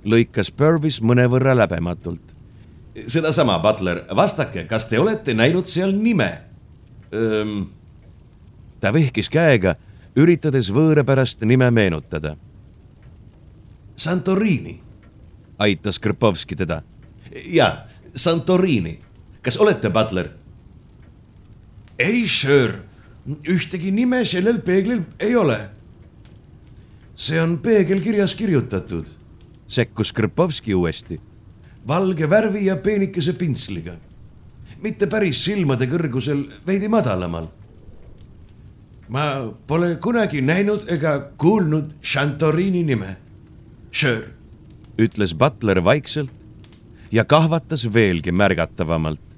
lõikas Purvis mõnevõrra läbematult. sedasama, Butler, vastake, kas te olete näinud seal nime? ta vehkis käega, üritades võõrapärast nime meenutada. Santorini aitas Krpovski teda. ja, Santorini, kas olete Butler? ei, sir, ühtegi nime sellel peeglil ei ole. see on peegelkirjas kirjutatud, sekkus Krpovski uuesti. valge värvi ja peenikese pintsliga. mitte päris silmade kõrgusel, veidi madalamal. ma pole kunagi näinud ega kuulnud Santorini nime. Sure, ütles Butler vaikselt ja kahvatas veelgi märgatavamalt.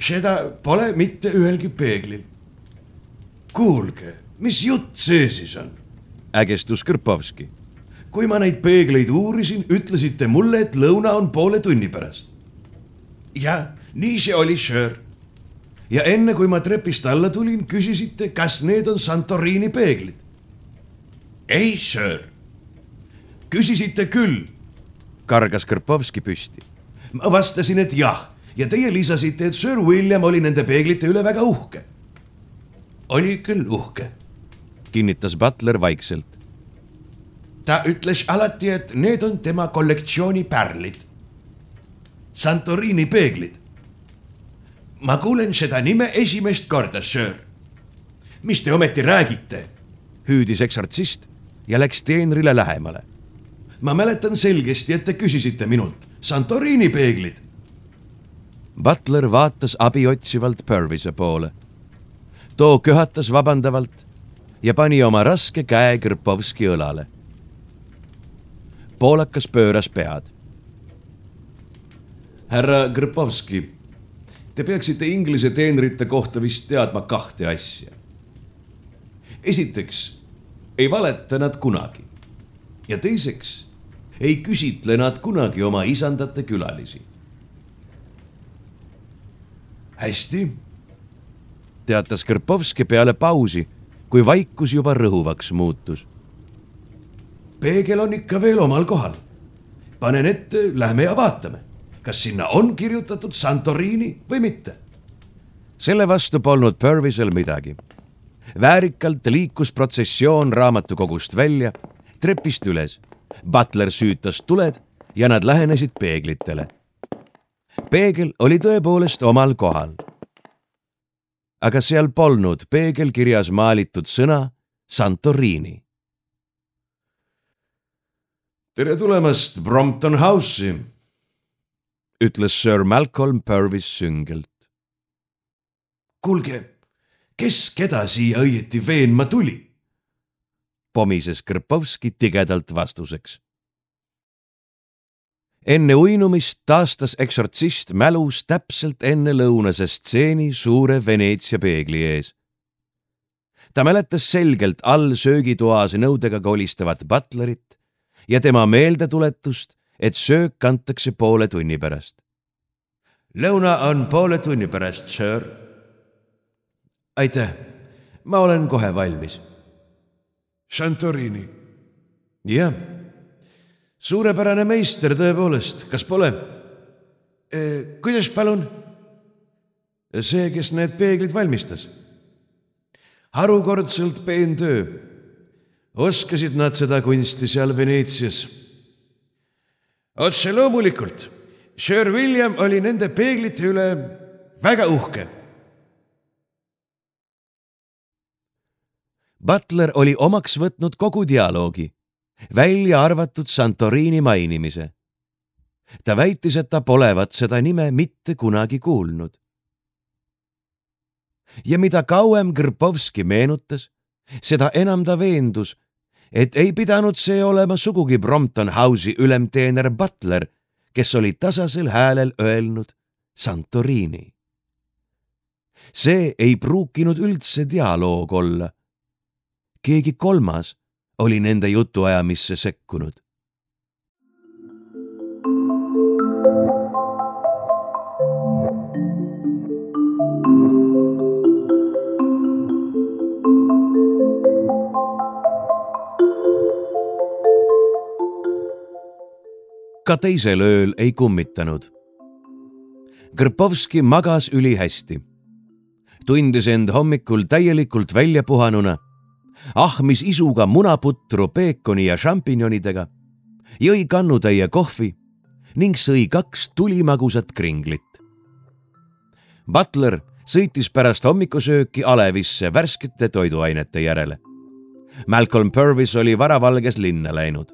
Seda pole mitte ühelgi peeglil. kuulge, mis jutt see siis on? ägestus Kõrpovski. kui ma neid peegleid uurisin, ütlesite mulle, et lõuna on poole tunni pärast. jah, nii see oli, Sir. ja enne kui ma trepist alla tulin, küsisite, kas need on Santorini peeglid. ei, Sir. küsisite küll kargas Kõrpovski püsti. ma vastasin, et jah ja teie lisasite, et Sir William oli nende peeglite üle väga uhke. oli küll uhke, kinnitas Butler vaikselt. ta ütles alati, et need on tema kollektsiooni pärlid. Santorini peeglid. ma kuulen seda nime esimest korda, Sir. mis te ometi räägite? hüüdis eksortsist ja läks teenrile lähemale ma mäletan selgesti, et te küsisite minult Santorini peeglid. Butler vaatas abi otsivalt Purvise poole. too köhatas vabandavalt ja pani oma raske käe Krpovski õlale. poolakas pööras pead. härra Krpovski, te peaksite Inglise teenrite kohta vist teadma kahte asja. esiteks ei valeta nad kunagi ja teiseks ei küsitle nad kunagi oma isandate külalisi. Hästi, teatas Kõrpovski peale pausi, kui vaikus juba rõhuvaks muutus. peegel on ikka veel omal kohal. panen ette, lähme ja vaatame, kas sinna on kirjutatud Santorini või mitte. selle vastu polnud Purvisel midagi. väärikalt liikus protsessioon raamatukogust välja, trepist üles Butler süütas tuled ja nad lähenesid peeglitele. Peegel oli tõepoolest omal kohal. aga seal polnud peegelkirjas maalitud sõna Santorini. tere tulemast Brompton House'i, ütles Sir Malcolm Purvis süngelt. kuulge, kes keda siia õieti veenma tuli? pomises Krpovski tigedalt vastuseks. Enne uinumist taastas eksortsist mälus täpselt enne lõunase stseeni suure Veneetsia peegli ees. ta mäletas selgelt all söögitoas nõudega kolistavat butlerit ja tema meeldetuletust, et söök kantakse poole tunni pärast. lõuna on poole tunni pärast, sir. aitäh, ma olen kohe valmis Santorini. jah, suurepärane meister tõepoolest, kas pole? kuidas palun? see, kes need peeglid valmistas. harukordselt peen töö. oskasid nad seda kunsti seal Veneetsias? otse loomulikult. Sir William oli nende peeglite üle väga uhke Butler oli omaks võtnud kogu dialoogi, välja arvatud Santorini mainimise. ta väitis, et ta polevat seda nime mitte kunagi kuulnud. ja mida kauem Krpovski meenutas, seda enam ta veendus, et ei pidanud see olema sugugi Brompton House'i ülemteener Butler, kes oli tasasel häälel öelnud Santorini. see ei pruukinud üldse dialoog olla keegi kolmas oli nende jutuajamisse sekkunud. ka teisel ööl ei kummitanud. Krpovski magas ülihästi. tundis end hommikul täielikult väljapuhanuna ahmis isuga munaputru peekoni ja šampinjonidega, jõi kannutäie kohvi ning sõi kaks tulimagusat kringlit. Butler sõitis pärast hommikusööki alevisse värskete toiduainete järele. Malcolm Purvis oli varavalges linna läinud.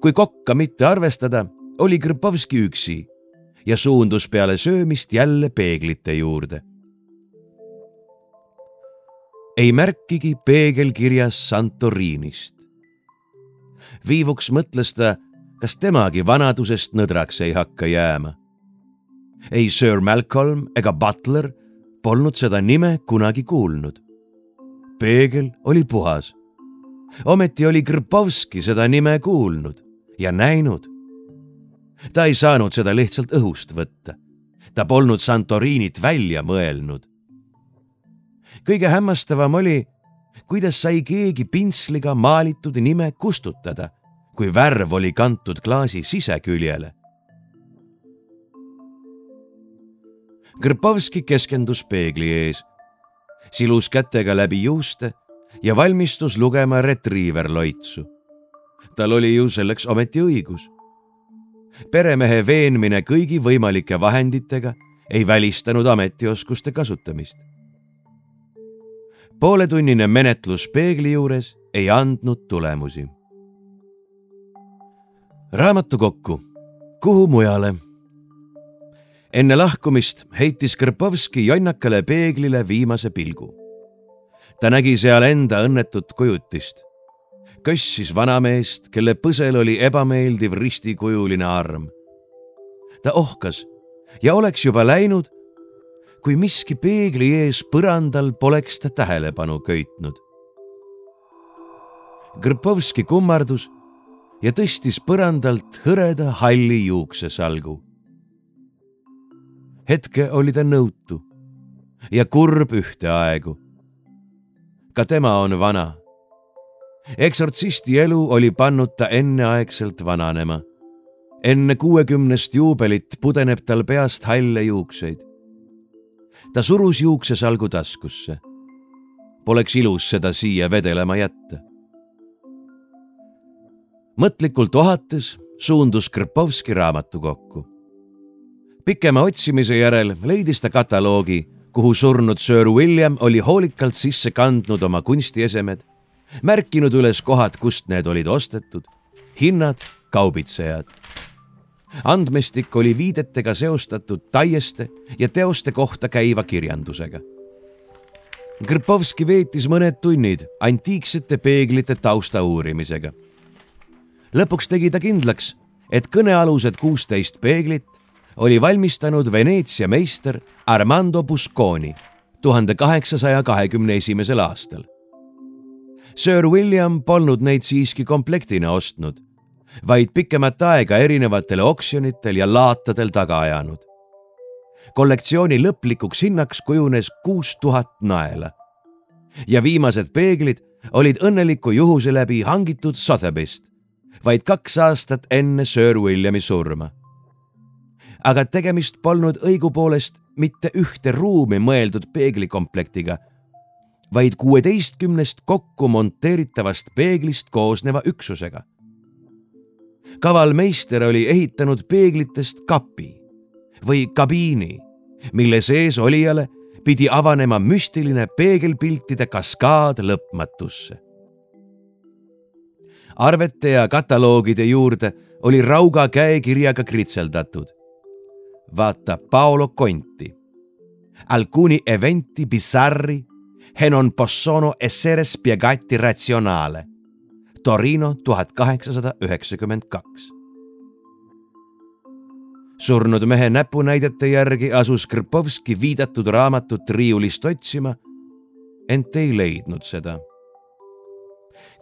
kui kokka mitte arvestada, oli Krpovski üksi ja suundus peale söömist jälle peeglite juurde. Ei märkigi peegelkirjas Santorinist. viivuks mõtles ta, kas temagi vanadusest nõdraks ei hakka jääma. ei Sir Malcolm ega Butler polnud seda nime kunagi kuulnud. peegel oli puhas. ometi oli Krpovski seda nime kuulnud ja näinud ta ei saanud seda lihtsalt õhust võtta. ta polnud Santorinit välja mõelnud. Kõige hämmastavam oli, kuidas sai keegi pintsliga maalitud nime kustutada, kui värv oli kantud klaasi siseküljele. Krpovski keskendus peegli ees, silus kätega läbi juuste ja valmistus lugema retriiver loitsu. tal oli ju selleks ometi õigus peremehe veenmine kõigi võimalike vahenditega ei välistanud ametioskuste kasutamist. Pooletunnine menetlus peegli juures ei andnud tulemusi. raamatu kokku, kuhu mujale? enne lahkumist heitis Krpovski jonnakale peeglile viimase pilgu. ta nägi seal enda õnnetut kujutist kössis vanameest, kelle põsel oli ebameeldiv ristikujuline arm. ta ohkas ja oleks juba läinud, kui miski peegli ees põrandal poleks ta tähelepanu köitnud. Grpovski kummardus ja tõstis põrandalt hõreda halli juuksesalgu. hetke oli ta nõutu ja kurb ühtaegu. ka tema on vana eksortsisti elu oli pannud ta enneaegselt vananema. enne kuuekümnest juubelit pudeneb tal peast halle juukseid. Ta surus juuksesalgu taskusse. Poleks ilus seda siia vedelema jätta. mõtlikult ohates suundus Krpovski raamatukokku. pikema otsimise järel leidis ta kataloogi, kuhu surnud Sir William oli hoolikalt sisse kandnud oma kunstiesemed märkinud üles kohad, kust need olid ostetud, hinnad, kaubitsejad. Andmestik oli viidetega seostatud taieste ja teoste kohta käiva kirjandusega. Krpovski veetis mõned tunnid antiiksete peeglite tausta uurimisega. lõpuks tegi ta kindlaks, et kõnealused kuusteist peeglit oli valmistanud Veneetsia meister Armando Busconi tuhande kaheksasaja kahekümne esimesel aastal Sir William polnud neid siiski komplektina ostnud, vaid pikemat aega erinevatele oksjonitel ja laatadel taga ajanud. kollektsiooni lõplikuks hinnaks kujunes kuus tuhat naela. ja viimased peeglid olid õnneliku juhuse läbi hangitud Sotheby'st, vaid kaks aastat enne Sir Williami surma. aga tegemist polnud õigupoolest mitte ühte ruumi mõeldud peeglikomplektiga vaid kuueteistkümnest kokku monteeritavast peeglist koosneva üksusega. Kaval meister oli ehitanud peeglitest kapi või kabiini, mille sees olijale pidi avanema müstiline peegelpiltide kaskaad lõpmatusse. arvete ja kataloogide juurde oli rauga käekirjaga kritseldatud. vaata Paolo Conti. Alcuni eventi bizarri che non possono essere spiegati ratsionale. Torino tuhat kaheksasada üheksakümmend kaks. surnud mehe näpunäidete järgi asus Krpovski viidatud raamatut riiulist otsima, ent ei leidnud seda.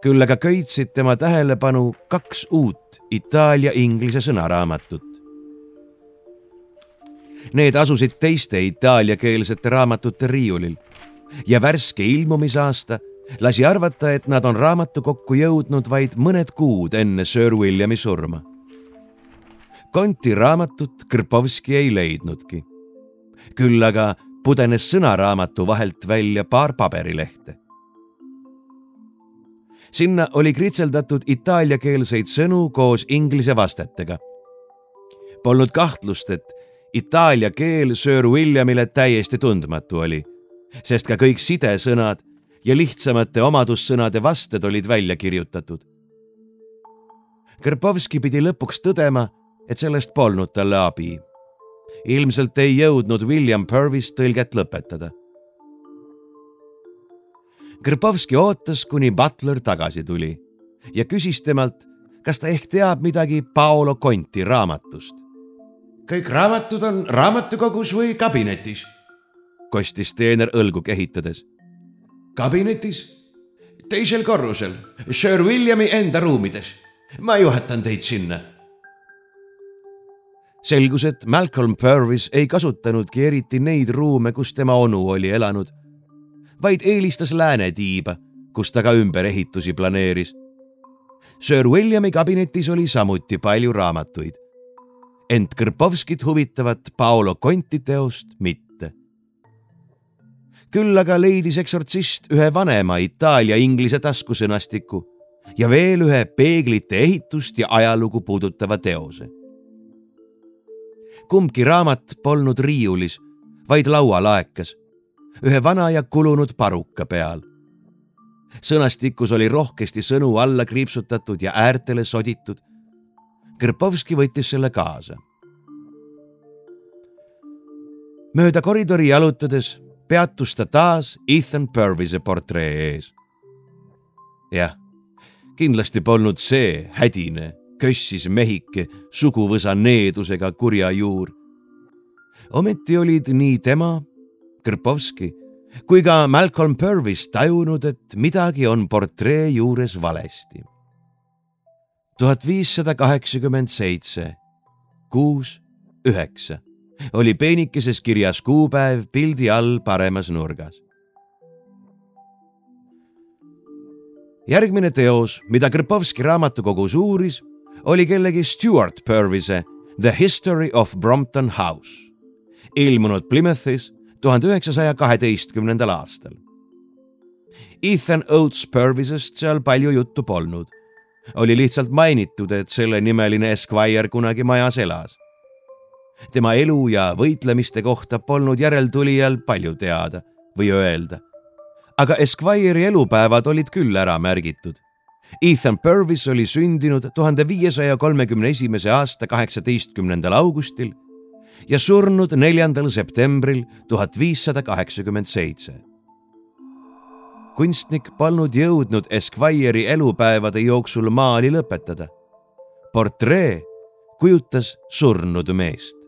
küll aga köitsid tema tähelepanu kaks uut itaalia-inglise sõnaraamatut. Need asusid teiste itaaliakeelsete raamatute riiulil ja värske ilmumisaasta lasi arvata, et nad on raamatukokku jõudnud vaid mõned kuud enne Sir Williami surma. Konti raamatut Krpovski ei leidnudki. küll aga pudenes sõnaraamatu vahelt välja paar paberilehte. sinna oli kritseldatud itaaliakeelseid sõnu koos inglise vastetega. Polnud kahtlust, et itaalia keel Sir Williamile täiesti tundmatu oli sest ka kõik sidesõnad ja lihtsamate omadussõnade vasted olid välja kirjutatud. Krpovski pidi lõpuks tõdema, et sellest polnud talle abi. ilmselt ei jõudnud William Purvis tõlget lõpetada. Krpovski ootas, kuni Butler tagasi tuli ja küsis temalt, kas ta ehk teab midagi Paolo Conti raamatust. kõik raamatud on raamatukogus või kabinetis kostis teener õlgu kehitades. Kabinetis, teisel korrusel, Sir Williami enda ruumides. ma juhatan teid sinna. selgus, et Malcolm Purvis ei kasutanudki eriti neid ruume, kus tema onu oli elanud, vaid eelistas lääne tiiba, kus ta ka ümberehitusi planeeris. Sir Williami kabinetis oli samuti palju raamatuid ent Kõrpovskit huvitavat Paolo Conti teost mitte küll aga leidis eksortsist ühe vanema itaalia-inglise taskusõnastiku ja veel ühe peeglite ehitust ja ajalugu puudutava teose. kumbki raamat polnud riiulis, vaid laualaekas, ühe vana ja kulunud paruka peal. sõnastikus oli rohkesti sõnu alla kriipsutatud ja äärtele soditud. Krpovski võttis selle kaasa. mööda koridori jalutades peatus ta taas Ethan Purvise portree ees. jah, kindlasti polnud see hädine, kössis mehike suguvõsa needusega kurja juur. ometi olid nii tema, Krpovski kui ka Malcolm Purvis tajunud, et midagi on portree juures valesti. tuhat viissada kaheksakümmend seitse, kuus, üheksa oli peenikeses kirjas kuupäev pildi all paremas nurgas. järgmine teos, mida Krpovski raamatukogus uuris, oli kellegi Stewart Purvise The History of Brompton House, ilmunud Plymouthis tuhande üheksasaja kaheteistkümnendal aastal. Ethan Oates Purvisest seal palju juttu polnud. oli lihtsalt mainitud, et sellenimeline Esquire kunagi majas elas tema elu ja võitlemiste kohta polnud järeltulijal palju teada või öelda. aga Esquire'i elupäevad olid küll ära märgitud. Ethan Purvis oli sündinud tuhande viiesaja kolmekümne esimese aasta kaheksateistkümnendal augustil ja surnud neljandal septembril tuhat viissada kaheksakümmend seitse. kunstnik polnud jõudnud Esquire'i elupäevade jooksul maali lõpetada. portree kujutas surnud meest.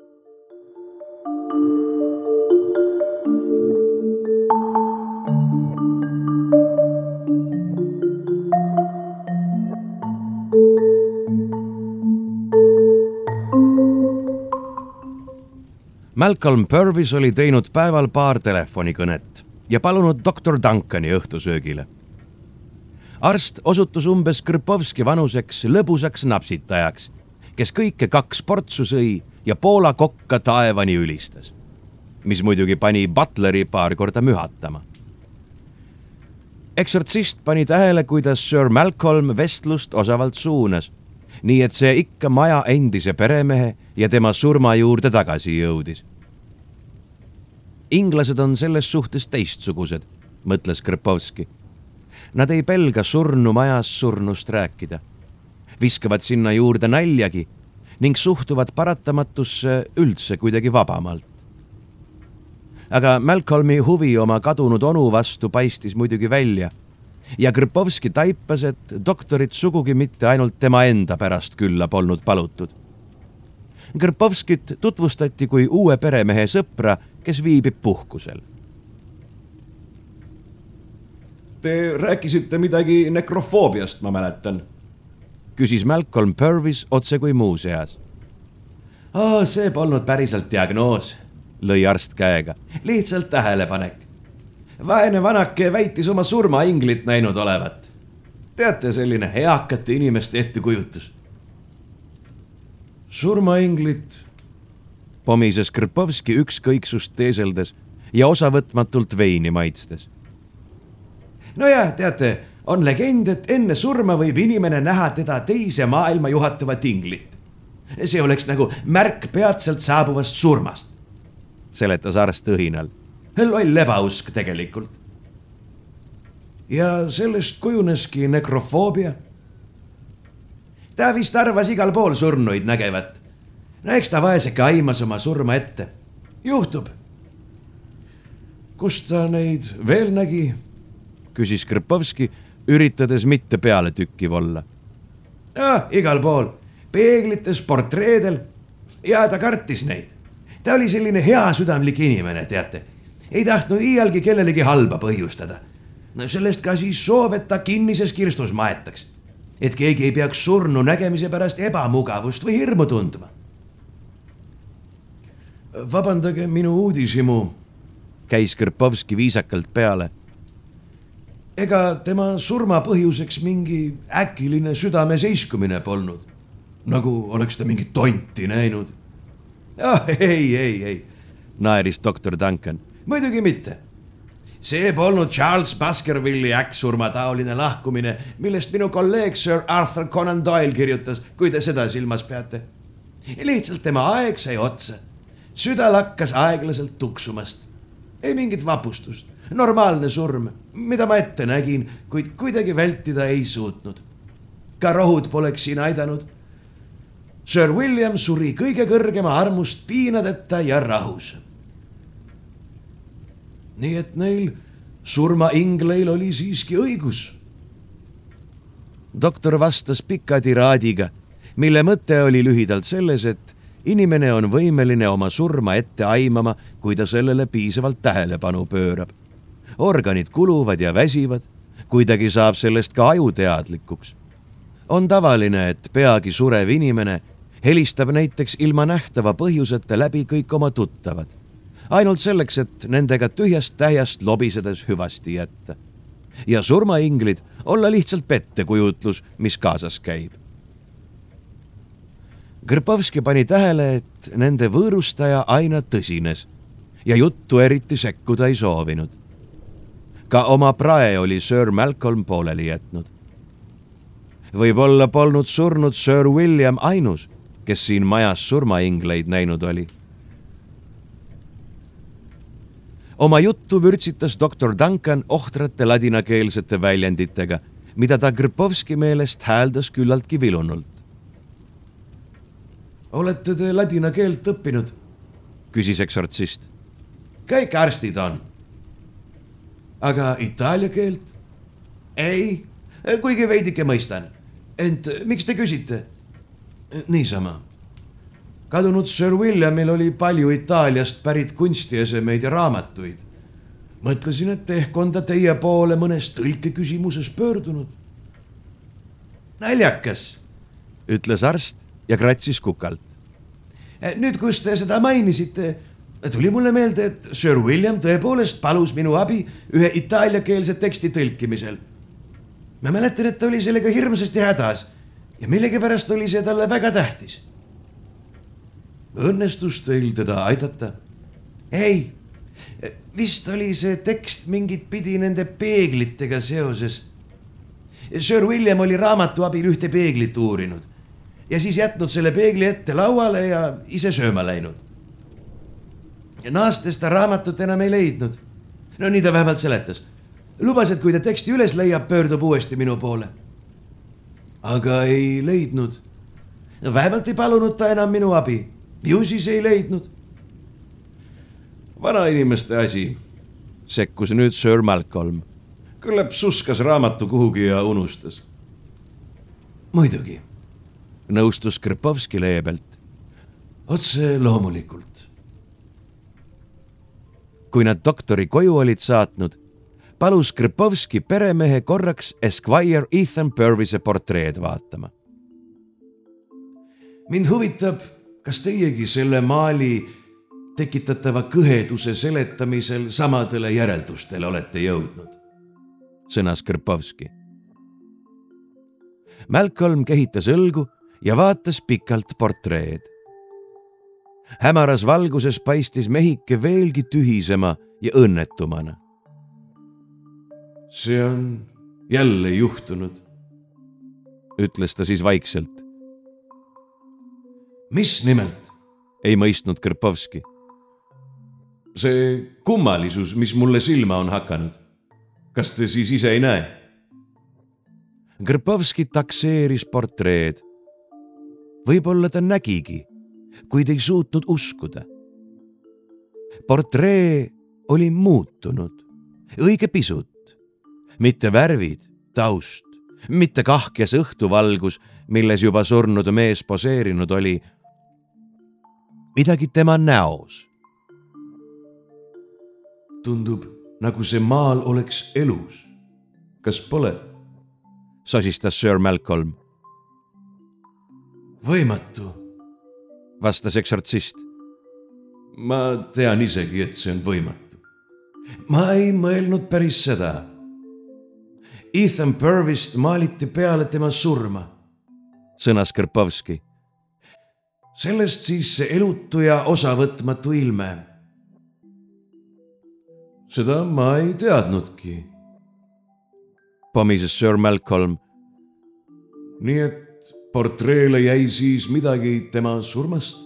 Malcolm Purvis oli teinud päeval paar telefonikõnet ja palunud doktor Duncani õhtusöögile. arst osutus umbes Krpovski vanuseks lõbusaks napsitajaks, kes kõike kaks portsu sõi ja Poola kokka taevani ülistas, mis muidugi pani Butleri paar korda mühatama. eksortsist pani tähele, kuidas Sir Malcolm vestlust osavalt suunas nii et see ikka maja endise peremehe ja tema surma juurde tagasi jõudis. inglased on selles suhtes teistsugused, mõtles Krpovski. Nad ei pelga surnu majas surnust rääkida, viskavad sinna juurde naljagi ning suhtuvad paratamatusse üldse kuidagi vabamalt. aga Malcolmi huvi oma kadunud onu vastu paistis muidugi välja ja Krpovski taipas, et doktorit sugugi mitte ainult tema enda pärast külla polnud palutud. Krpovskit tutvustati kui uue peremehe sõpra, kes viibib puhkusel. Te rääkisite midagi nekrofoobiast, ma mäletan, küsis Malcolm Purvis otse kui muuseas. Oh, see polnud päriselt diagnoos, lõi arst käega, lihtsalt tähelepanek vaene vanake väitis oma surmainglit näinud olevat. teate, selline eakate inimeste ettekujutus. surmainglit, pomises Krpovski ükskõiksust teeseldes ja osavõtmatult veini maitstes. no ja teate, on legend, et enne surma võib inimene näha teda teise maailma juhatavat inglit. see oleks nagu märk peatselt saabuvast surmast, seletas arst õhinal loll ebausk tegelikult. ja sellest kujuneski nekrofoobia. ta vist arvas igal pool surnuid nägevat. no eks ta vaeseke aimas oma surma ette. juhtub. kus ta neid veel nägi? küsis Krpovski, üritades mitte peale tükkiv olla. ah, igal pool, peeglites, portreedel ja ta kartis neid. ta oli selline heasüdamlik inimene, teate. Ei tahtnud iialgi kellelegi halba põhjustada no sellest ka siis soov, et ta kinnises kirstus maetaks. et keegi ei peaks surnu nägemise pärast ebamugavust või hirmu tundma. vabandage minu uudishimu, käis Krpovski viisakalt peale. ega tema surma põhjuseks mingi äkiline südameseiskumine polnud, nagu oleks ta mingit tonti näinud. ah ei, ei, ei, naeris doktor Duncan, muidugi mitte see polnud Charles Baskervilli äkksurma taoline lahkumine, millest minu kolleeg Sir Arthur Conan Doyle kirjutas, kui te seda silmas peate. lihtsalt tema aeg sai otsa. süda lakkas aeglaselt tuksumast. ei mingit vapustust, normaalne surm, mida ma ette nägin, kuid kuidagi vältida ei suutnud. ka rohud poleks siin aidanud. Sir William suri kõige kõrgema armust piinadeta ja rahus nii et neil surmaingleil oli siiski õigus. doktor vastas pika tiraadiga, mille mõte oli lühidalt selles, et inimene on võimeline oma surma ette aimama, kui ta sellele piisavalt tähelepanu pöörab. organid kuluvad ja väsivad, kuidagi saab sellest ka aju teadlikuks. on tavaline, et peagi surev inimene helistab näiteks ilma nähtava põhjuseta läbi kõik oma tuttavad ainult selleks, et nendega tühjast täiest lobisedes hüvasti jätta. ja surmainglid olla lihtsalt pettekujutlus, mis kaasas käib. Krpovski pani tähele, et nende võõrustaja aina tõsines ja juttu eriti sekkuda ei soovinud. ka oma prae oli Sir Malcolm pooleli jätnud. võib-olla polnud surnud Sir William ainus, kes siin majas surmaingleid näinud oli oma juttu vürtsitas doktor Duncan ohtrate ladinakeelsete väljenditega, mida ta Krpovski meelest hääldas küllaltki vilunult. olete te ladina keelt õppinud? küsis eksortsist. kõik arstid on. aga itaalia keelt? ei, kuigi veidike mõistan. ent miks te küsite? niisama kadunud Sir Williamil oli palju Itaaliast pärit kunstiesemeid ja raamatuid. mõtlesin, et ehk on ta teie poole mõnes tõlkeküsimuses pöördunud. naljakas, ütles arst ja kratsis kukalt. Eh, nüüd, kus te seda mainisite, tuli mulle meelde, et Sir William tõepoolest palus minu abi ühe itaaliakeelse teksti tõlkimisel. ma mäletan, et ta oli sellega hirmsasti hädas ja millegipärast oli see talle väga tähtis õnnestus teil teda aidata? ei, vist oli see tekst mingit pidi nende peeglitega seoses. Sir William oli raamatu abil ühte peeglit uurinud ja siis jätnud selle peegli ette lauale ja ise sööma läinud. naastes ta raamatut enam ei leidnud. no nii ta vähemalt seletas. lubas, et kui ta teksti üles leiab, pöördub uuesti minu poole. aga ei leidnud. vähemalt ei palunud ta enam minu abi ju siis ei leidnud. vanainimeste asi, sekkus nüüd Sir Malcolm. küllap suskas raamatu kuhugi ja unustas. muidugi, nõustus Krpovski leebelt. otse loomulikult. kui nad doktori koju olid saatnud, palus Krpovski peremehe korraks Esquire Ethan Purvise portreed vaatama. mind huvitab kas teiegi selle maali tekitatava kõheduse seletamisel samadele järeldustele olete jõudnud? sõnas Krpovski. Malcolm kehitas õlgu ja vaatas pikalt portreed. hämaras valguses paistis mehike veelgi tühisema ja õnnetumana. see on jälle juhtunud, ütles ta siis vaikselt mis nimelt? ei mõistnud Krpovski. see kummalisus, mis mulle silma on hakanud. kas te siis ise ei näe? Grpovski takseeris portreed. võib-olla ta nägigi, kuid ei suutnud uskuda. portree oli muutunud, õige pisut, mitte värvid, taust, mitte kahkes õhtuvalgus, milles juba surnud mees poseerinud oli. Midagi tema näos. tundub, nagu see maal oleks elus. kas pole? sosistas Sir Malcolm. võimatu, vastas eksortsist. ma tean isegi, et see on võimatu. ma ei mõelnud päris seda. Ethan Purvist maaliti peale tema surma, sõnas Krpovski. Sellest siis see elutu ja osavõtmatu ilme. seda ma ei teadnudki pomises Sir Malcolm. nii et portreele jäi siis midagi tema surmast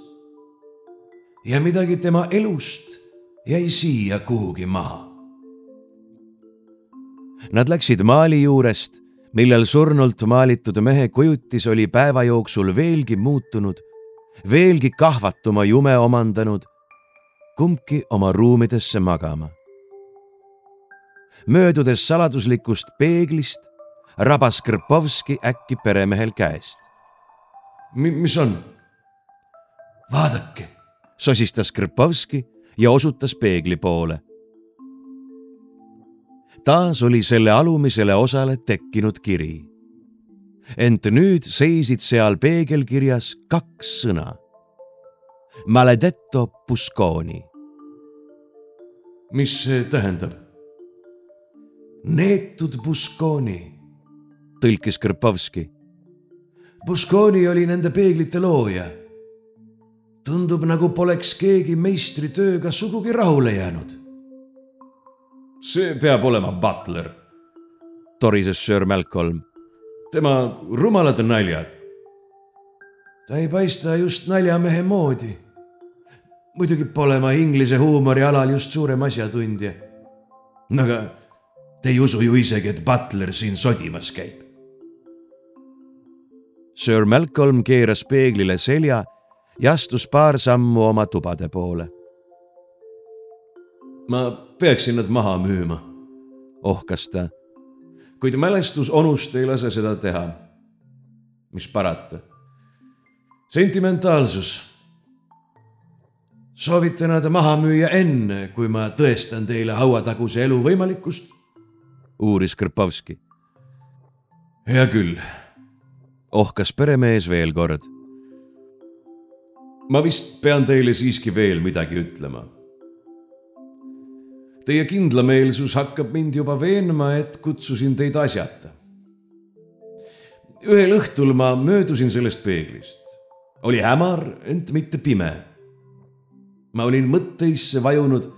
ja midagi tema elust jäi siia kuhugi maha. Nad läksid maali juurest, millel surnult maalitud mehe kujutis oli päeva jooksul veelgi muutunud, veelgi kahvatuma jume omandanud, kumbki oma ruumidesse magama möödudes saladuslikust peeglist, rabas Krpovski äkki peremehel käest. mis on? vaadake, sosistas Krpovski ja osutas peegli poole. taas oli selle alumisele osale tekkinud kiri. Ent nüüd seisid seal peegelkirjas kaks sõna. Maledetto Busconi. mis see tähendab? neetud Busconi, tõlkis Krpovski. Busconi oli nende peeglite looja. tundub, nagu poleks keegi meistritööga sugugi rahule jäänud. see peab olema Butler, torises Sir Malcolm. Tema rumalad naljad. ta ei paista just naljamehe moodi. muidugi pole ma inglise huumori alal just suurem asjatundja. aga Te ei usu ju isegi, et Butler siin sodimas käib. Sir Malcolm keeras peeglile selja ja astus paar sammu oma tubade poole. ma peaksin nad maha müüma, ohkas ta. Kuid mälestus onust ei lase seda teha. mis parata. sentimentaalsus. soovite nad maha müüa enne, kui ma tõestan teile hauataguse elu võimalikkust uuris Krpovski. hea küll, ohkas peremees veel kord. ma vist pean teile siiski veel midagi ütlema. Teie kindlameelsus hakkab mind juba veenma, et kutsusin teid asjata. ühel õhtul ma möödusin sellest peeglist. oli hämar, ent mitte pime. ma olin mõtteisse vajunud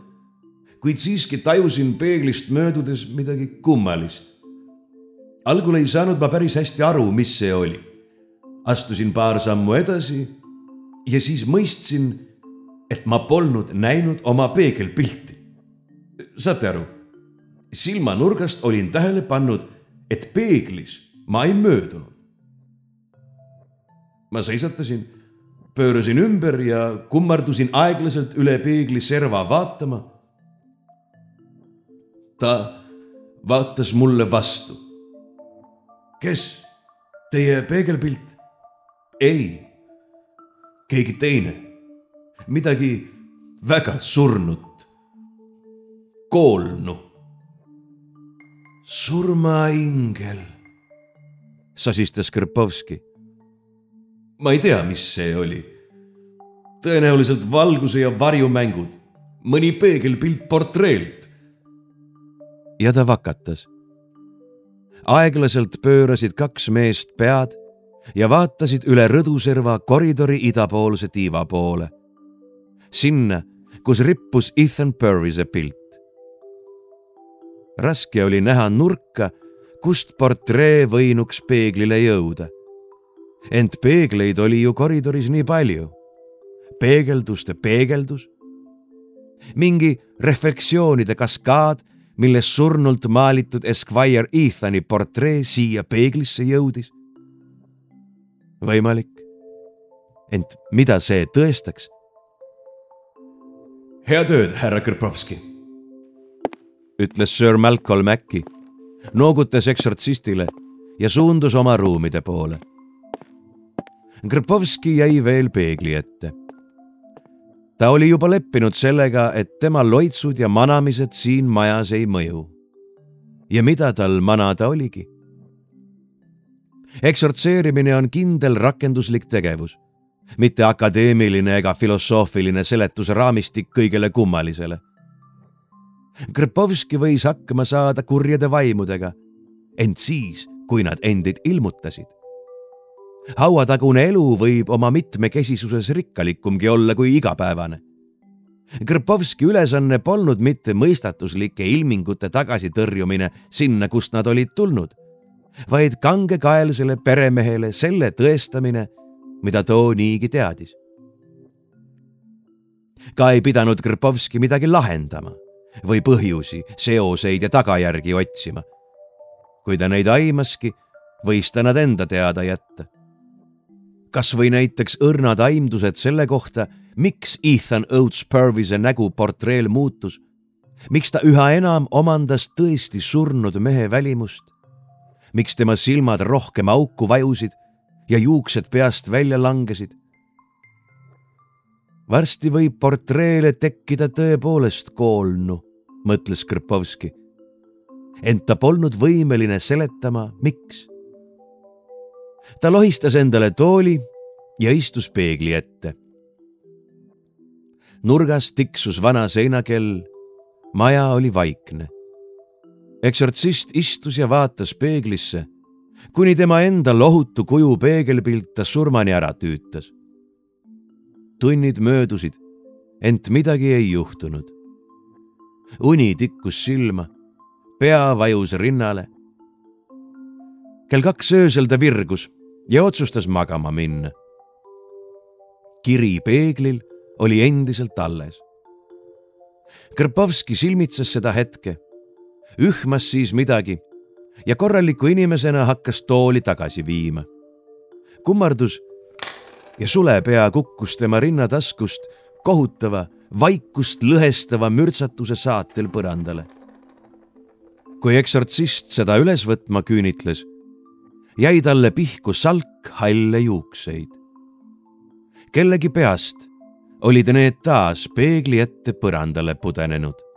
kuid siiski tajusin peeglist möödudes midagi kummalist. algul ei saanud ma päris hästi aru, mis see oli. astusin paar sammu edasi ja siis mõistsin, et ma polnud näinud oma peegelpilti. Saate aru? silmanurgast olin tähele pannud, et peeglis ma ei möödunud. ma seisatasin, pöörasin ümber ja kummardusin aeglaselt üle peegli serva vaatama ta vaatas mulle vastu. kes? Teie peegelpilt? ei, keegi teine, midagi väga surnut, koolnu. surmaingel, sosistas Krpovski. ma ei tea, mis see oli. tõenäoliselt valguse ja varju mängud, mõni peegelpilt portreelt ja ta vakatas. aeglaselt pöörasid kaks meest pead ja vaatasid üle rõduserva koridori idapoolse tiiva poole. sinna, kus rippus Ethan Purvise pilt. Raske oli näha nurka, kust portree võinuks peeglile jõuda. ent peegleid oli ju koridoris nii palju. peegelduste peegeldus, mingi reflektsioonide kaskaad milles surnult maalitud Esquire Ethani portree siia peeglisse jõudis? võimalik. ent mida see tõestaks? head ööd, härra Krpovski, ütles Sir Malcolm Mackey, noogutas eksortsistile ja suundus oma ruumide poole. Krpovski jäi veel peegli ette ta oli juba leppinud sellega, et tema loitsud ja manamised siin majas ei mõju. ja mida tal manada oligi? eksortseerimine on kindel rakenduslik tegevus, mitte akadeemiline ega filosoofiline seletusraamistik kõigele kummalisele. Krpovski võis hakkama saada kurjade vaimudega, ent siis, kui nad endid ilmutasid hauatagune elu võib oma mitmekesisuses rikkalikumgi olla kui igapäevane. Krpovski ülesanne polnud mitte mõistatuslike ilmingute tagasitõrjumine sinna, kust nad olid tulnud, vaid kangekaelsele peremehele selle tõestamine, mida too niigi teadis. ka ei pidanud Krpovski midagi lahendama või põhjusi, seoseid ja tagajärgi otsima. kui ta neid aimaski, võis ta nad enda teada jätta kas või näiteks õrnad aimdused selle kohta, miks Ethan Oates Purvise nägu portreel muutus, miks ta üha enam omandas tõesti surnud mehe välimust, miks tema silmad rohkem auku vajusid ja juuksed peast välja langesid. Varsti võib portreele tekkida tõepoolest koolnu, mõtles Krpovski. ent ta polnud võimeline seletama, miks ta lohistas endale tooli ja istus peegli ette. nurgas tiksus vana seinakell. maja oli vaikne. eksortsist istus ja vaatas peeglisse, kuni tema enda lohutu kuju peegelpilt ta surmani ära tüütas. Tunnid möödusid, ent midagi ei juhtunud. uni tikkus silma, pea vajus rinnale kell kaks öösel ta virgus ja otsustas magama minna. kiri peeglil oli endiselt alles. Krpovski silmitses seda hetke, ühmas siis midagi ja korraliku inimesena hakkas tooli tagasi viima. kummardus ja sulepea kukkus tema rinnataskust kohutava, vaikust lõhestava mürtsatuse saatel põrandale. kui eksortsist seda üles võtma küünitles jäi talle pihku salk halle juukseid. kellegi peast olid need taas peegli ette põrandale pudenenud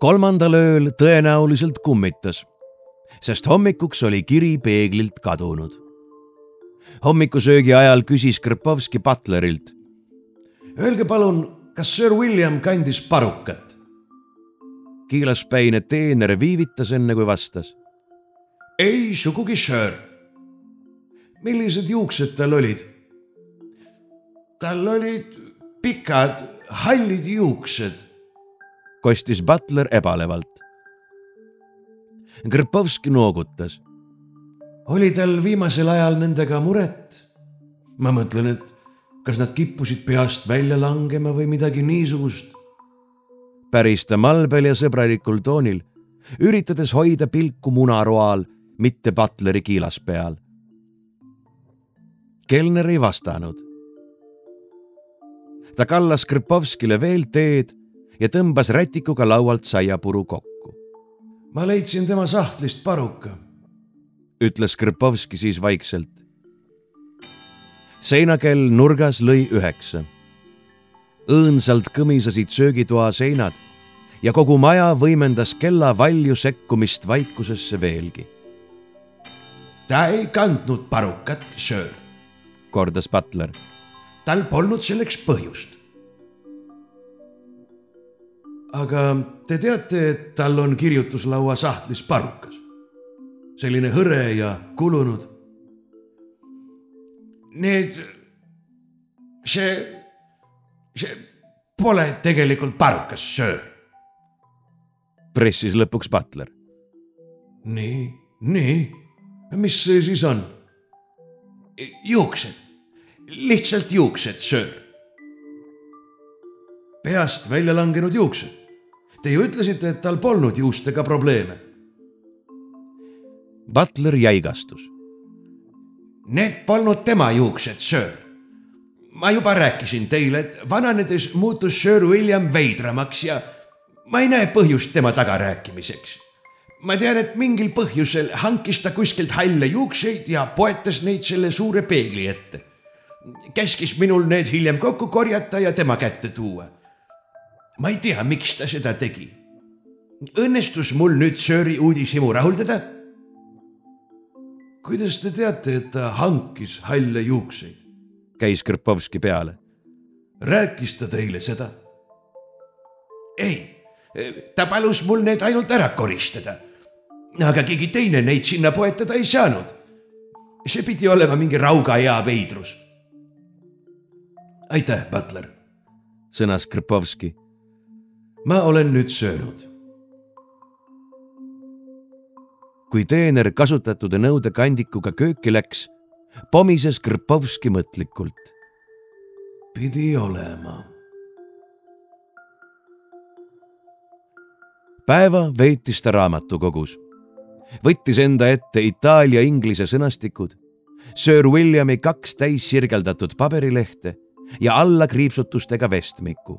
kolmandal ööl tõenäoliselt kummitas sest hommikuks oli kiri peeglilt kadunud. hommikusöögi ajal küsis Krpovski butlerilt. Öelge palun, kas Sir William kandis parukat? kiilaspäine teener viivitas enne kui vastas. ei, sugugi, Sir. millised juuksed tal olid? tal olid pikad hallid juuksed, kostis butler ebalevalt Krpovski noogutas. oli tal viimasel ajal nendega muret? ma mõtlen, et kas nad kippusid peast välja langema või midagi niisugust. päris ta malbel ja sõbralikul toonil, üritades hoida pilku munaroal, mitte butleri kiilas peal. kelner ei vastanud. ta kallas Krpovskile veel teed ja tõmbas rätikuga laualt saiapuru kokku ma leidsin tema sahtlist paruka, ütles Krpovski siis vaikselt. seinakell nurgas lõi üheksa. õõnsalt kõmisesid söögitoa seinad ja kogu maja võimendas kella valju sekkumist vaikusesse veelgi. ta ei kandnud parukat, söör, kordas butler. tal polnud selleks põhjust aga te teate, et tal on kirjutuslaua sahtlis parukas. selline hõre ja kulunud. Need, see, see pole tegelikult parukas, söör. pressis lõpuks Butler. nii, nii, mis see siis on? juuksed, lihtsalt juuksed, söör. peast välja langenud juuksed. Te ju ütlesite, et tal polnud juustega probleeme. Butler jäigastus. Need polnud tema juuksed, söör. ma juba rääkisin teile, et vananedes muutus söör William veidramaks ja ma ei näe põhjust tema tagarääkimiseks ma tean, et mingil põhjusel hankis ta kuskilt halle juukseid ja poetas neid selle suure peegli ette. käskis minul need hiljem kokku korjata ja tema kätte tuua. Ma ei tea, miks ta seda tegi. õnnestus mul nüüd Sööri uudishimu rahuldada? kuidas te teate, et ta hankis halle juukseid? käis Krpovski peale. rääkis ta teile seda? ei, ta palus mul need ainult ära koristada aga keegi teine neid sinna poetada ei saanud. see pidi olema mingi rauga hea veidrus. aitäh, Butler, sõnas Krpovski. Ma olen nüüd söönud. kui teener kasutatud nõudekandikuga kööki läks, pomises Krpovski mõtlikult. pidi olema päeva veetis ta raamatukogus võttis enda ette itaalia-inglise sõnastikud, Sir Williami kaks täissirgeldatud paberilehte ja allakriipsutustega vestmiku.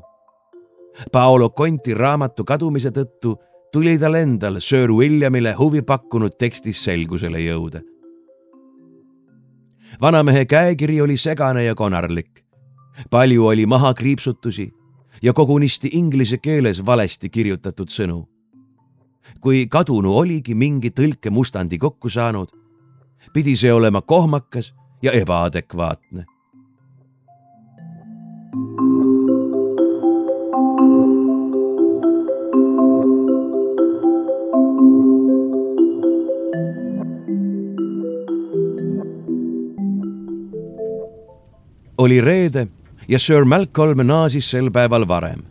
Paolo Conti raamatu kadumise tõttu tuli tal endal Sir Williamile huvi pakkunud tekstis selgusele jõuda. vanamehe käekiri oli segane ja konarlik. palju oli mahakriipsutusi ja kogunisti inglise keeles valesti kirjutatud sõnu kui kadunu oligi mingi tõlkemustandi kokku saanud, pidi see olema kohmakas ja ebaadekvaatne. Oli reede ja Sir Malcolm naasis sel päeval varem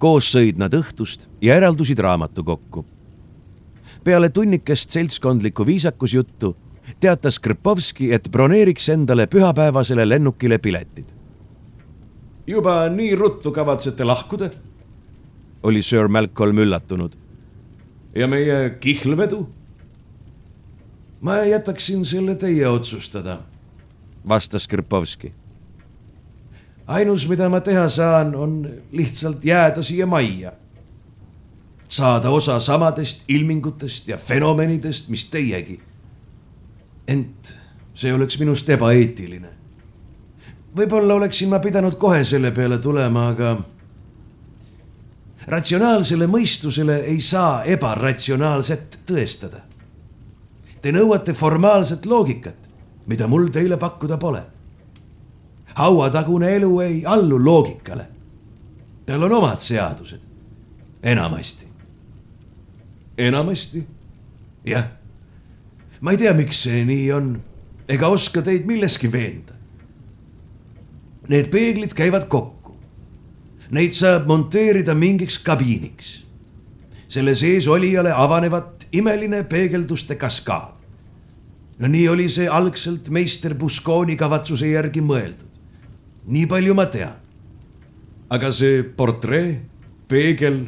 koos sõid nad õhtust ja eraldusid raamatukokku. peale tunnikest seltskondlikku viisakusjuttu teatas Krpovski, et broneeriks endale pühapäevasele lennukile piletid. juba nii ruttu kavatsete lahkuda? oli Sir Malcolm üllatunud. ja meie kihlvedu? ma jätaksin selle teie otsustada, vastas Krpovski ainus, mida ma teha saan, on lihtsalt jääda siia majja. saada osa samadest ilmingutest ja fenomenidest, mis teiegi. ent see oleks minust ebaeetiline. võib-olla oleksin ma pidanud kohe selle peale tulema, aga ratsionaalsele mõistusele ei saa ebaratsionaalset tõestada. Te nõuate formaalset loogikat, mida mul teile pakkuda pole hauatagune elu ei allu loogikale. tal on omad seadused, enamasti. enamasti? jah. ma ei tea, miks see nii on, ega oska teid milleski veenda. Need peeglid käivad kokku. Neid saab monteerida mingiks kabiiniks. selle sees olijale avanevat imeline peegelduste kaskaad. No nii oli see algselt meister Busconi kavatsuse järgi mõeldud nii palju ma tean. aga see portree, peegel,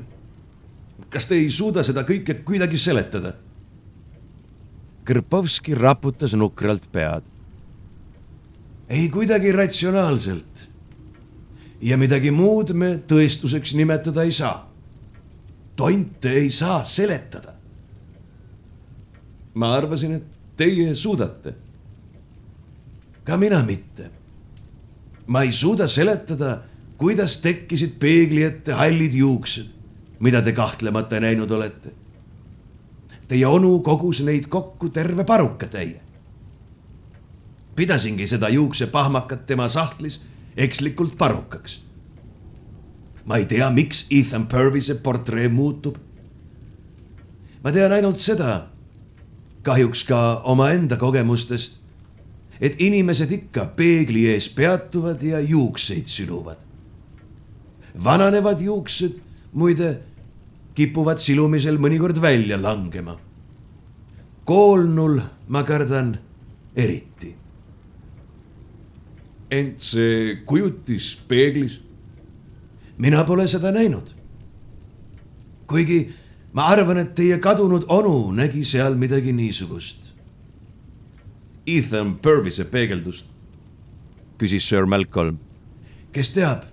kas te ei suuda seda kõike kuidagi seletada? Krpovski raputas nukralt pead. ei kuidagi ratsionaalselt. ja midagi muud me tõestuseks nimetada ei saa. tonte ei saa seletada. ma arvasin, et teie suudate. ka mina mitte ma ei suuda seletada, kuidas tekkisid peegli ette hallid juuksed, mida te kahtlemata näinud olete. Teie onu kogus neid kokku terve parukatäie. pidasingi seda juuksepahmakat tema sahtlis ekslikult parukaks. ma ei tea, miks Ethan Purvise portree muutub. ma tean ainult seda, kahjuks ka omaenda kogemustest et inimesed ikka peegli ees peatuvad ja juukseid süluvad. vananevad juuksed, muide, kipuvad silumisel mõnikord välja langema. koolnul ma kardan eriti. ent see kujutis peeglis? mina pole seda näinud. kuigi ma arvan, et teie kadunud onu nägi seal midagi niisugust. Ethan Purvise peegeldust, küsis Sir Malcolm. kes teab,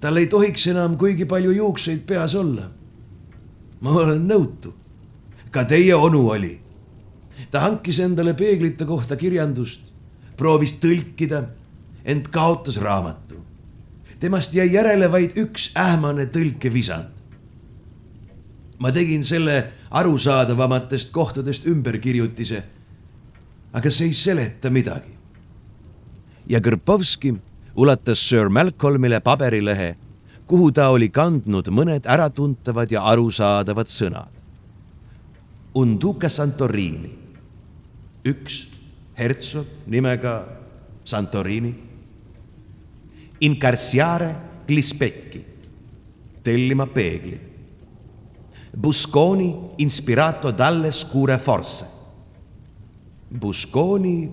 tal ei tohiks enam kuigi palju juukseid peas olla. ma olen nõutu, ka teie onu oli. ta hankis endale peeglite kohta kirjandust, proovis tõlkida, ent kaotas raamatu. temast jäi järele vaid üks ähmane tõlkevisand ma tegin selle arusaadavamatest kohtadest ümberkirjutise. aga see ei seleta midagi. ja Kõrpovski ulatas Sir Malcolmile paberilehe, kuhu ta oli kandnud mõned äratuntavad ja arusaadavad sõnad. Unduca Santorini, üks hertsog nimega Santorini. Incarciare Glispecchi, tellima peeglid Busconi inspirato dalle scure forze. Busconi,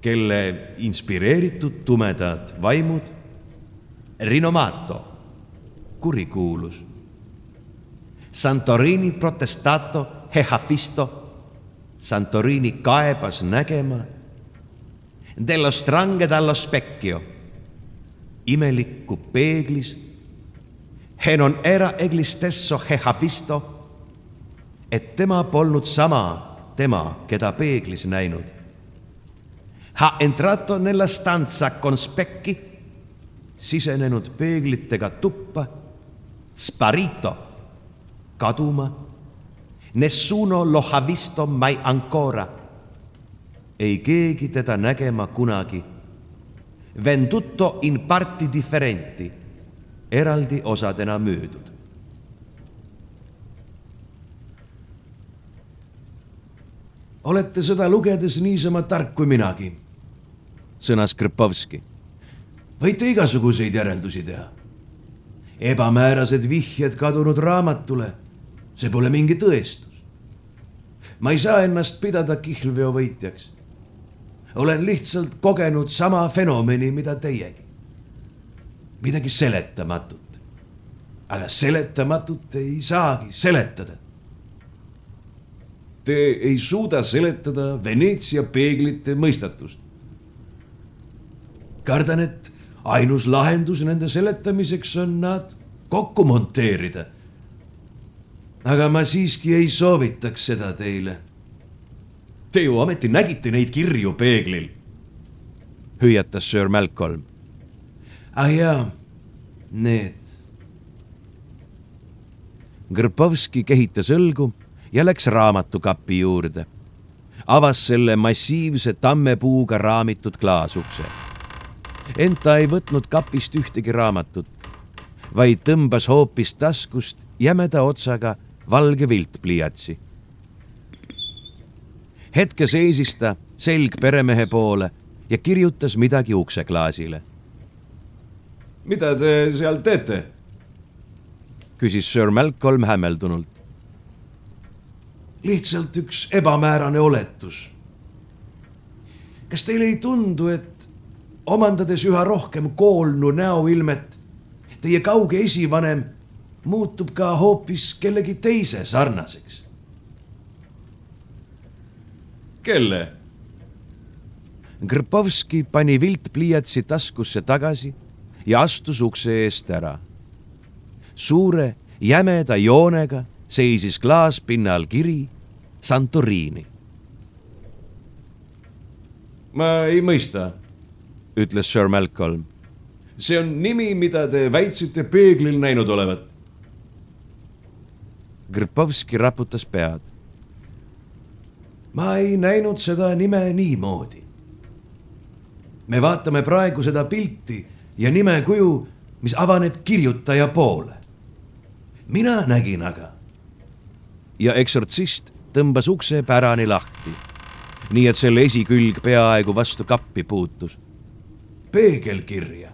kelle inspireeritud tumedad vaimud. Rinomato, kurikuulus. Santorini protestato hehafisto. Santorini kaebas nägema. Dello strange dallo specchio, imelikku peeglis. He non era egli stesso hehafisto et tema polnud sama tema, keda peeglis näinud. Ha entrato nella stanza con specchi, sisenenud peeglitega tuppa, sparito, kaduma. Nessuno lo ha visto mai ancora. ei keegi teda nägema kunagi. Venduto in parti differenti, eraldi osadena müüdud. Olete seda lugedes niisama tark kui minagi, sõnas Krpovski. võite igasuguseid järeldusi teha. ebamäärased vihjed kadunud raamatule, see pole mingi tõestus. ma ei saa ennast pidada kihlveovõitjaks. olen lihtsalt kogenud sama fenomeni, mida teiegi. midagi seletamatut. aga seletamatut ei saagi seletada Te ei suuda seletada Veneetsia peeglite mõistatust. kardan, et ainus lahendus nende seletamiseks on nad kokku monteerida. aga ma siiski ei soovitaks seda teile. Te ju ometi nägite neid kirju peeglil, hüüatas Sir Malcolm. ah jaa, need. Grpovski kehitas õlgu ja läks raamatukapi juurde. avas selle massiivse tammepuuga raamitud klaasukse. ent ta ei võtnud kapist ühtegi raamatut, vaid tõmbas hoopis taskust jämeda otsaga valge viltpliiatsi. hetke seisis ta selg peremehe poole ja kirjutas midagi ukseklaasile. mida te seal teete? küsis Sir Malcolm hämmeldunult lihtsalt üks ebamäärane oletus. kas teile ei tundu, et omandades üha rohkem koolnu näoilmet, teie kauge esivanem muutub ka hoopis kellegi teise sarnaseks? kelle? Grpovski pani viltpliiatsi taskusse tagasi ja astus ukse eest ära. suure jämeda joonega seisis klaaspinnal kiri Santorini. ma ei mõista, ütles Sir Malcolm. see on nimi, mida te väitsite peeglil näinud olevat. Grpovski raputas pead. ma ei näinud seda nime niimoodi. me vaatame praegu seda pilti ja nimekuju, mis avaneb kirjutaja poole. mina nägin aga. ja eksortsist tõmbas ukse pärani lahti, nii et selle esikülg peaaegu vastu kappi puutus. peegelkirja,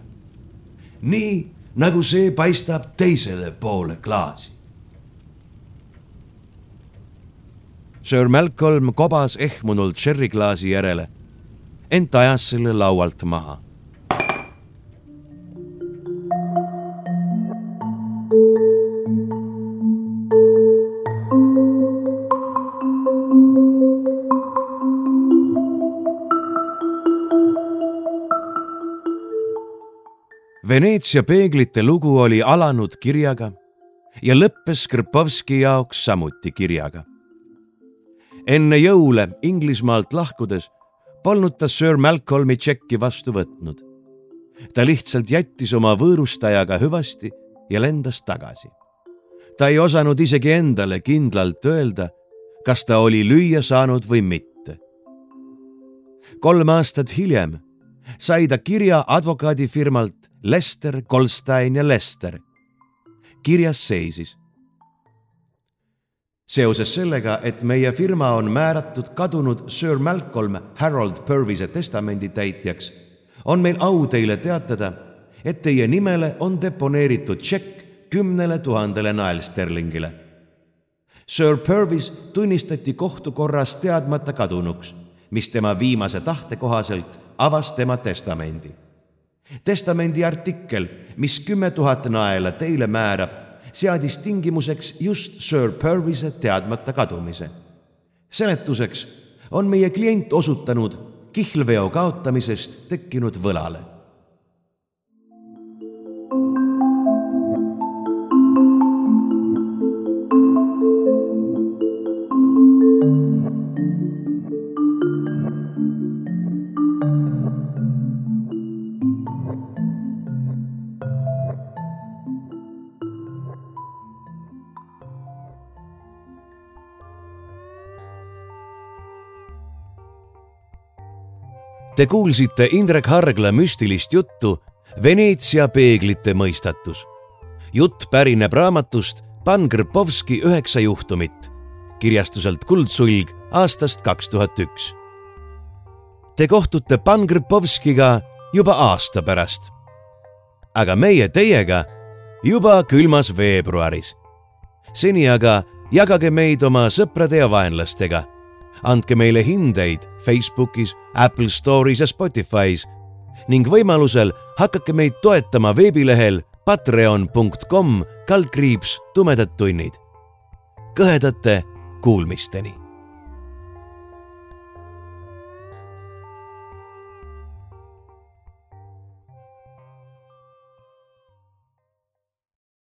nii nagu see paistab teisele poole klaasi. Sir Malcolm kobas ehmunult šerriklaasi järele, ent ajas selle laualt maha Veneetsia peeglite lugu oli alanud kirjaga ja lõppes Krpovski jaoks samuti kirjaga. enne jõule Inglismaalt lahkudes polnud ta Sir Malcolmi tšekki vastu võtnud. ta lihtsalt jättis oma võõrustajaga hüvasti ja lendas tagasi. ta ei osanud isegi endale kindlalt öelda, kas ta oli lüüa saanud või mitte. kolm aastat hiljem sai ta kirja advokaadifirmalt Lester, Goldstein ja Lester. kirjas seisis. seoses sellega, et meie firma on määratud kadunud Sir Malcolm Harold Purvise testamendi täitjaks, on meil au teile teatada, et teie nimele on deponeeritud tšekk kümnele tuhandele naelsterlingile. Sir Purvis tunnistati kohtukorras teadmata kadunuks, mis tema viimase tahte kohaselt avas tema testamendi. testamendi artikkel, mis kümme tuhat naela teile määrab, seadis tingimuseks just Sir Purvise teadmata kadumise. seletuseks on meie klient osutanud kihlveo kaotamisest tekkinud võlale Te kuulsite Indrek Hargla müstilist juttu Veneetsia peeglite mõistatus. jutt pärineb raamatust Pan Krpovski üheksa juhtumit kirjastuselt Kuldsulg aastast kaks tuhat üks. Te kohtute Pan Krpovskiga juba aasta pärast. aga meie teiega juba külmas veebruaris. seni aga jagage meid oma sõprade ja vaenlastega andke meile hindeid Facebookis, Apple Store'is ja Spotify's ning võimalusel hakake meid toetama veebilehel patreon.com kaldkriips tumedad tunnid. kõhedate kuulmisteni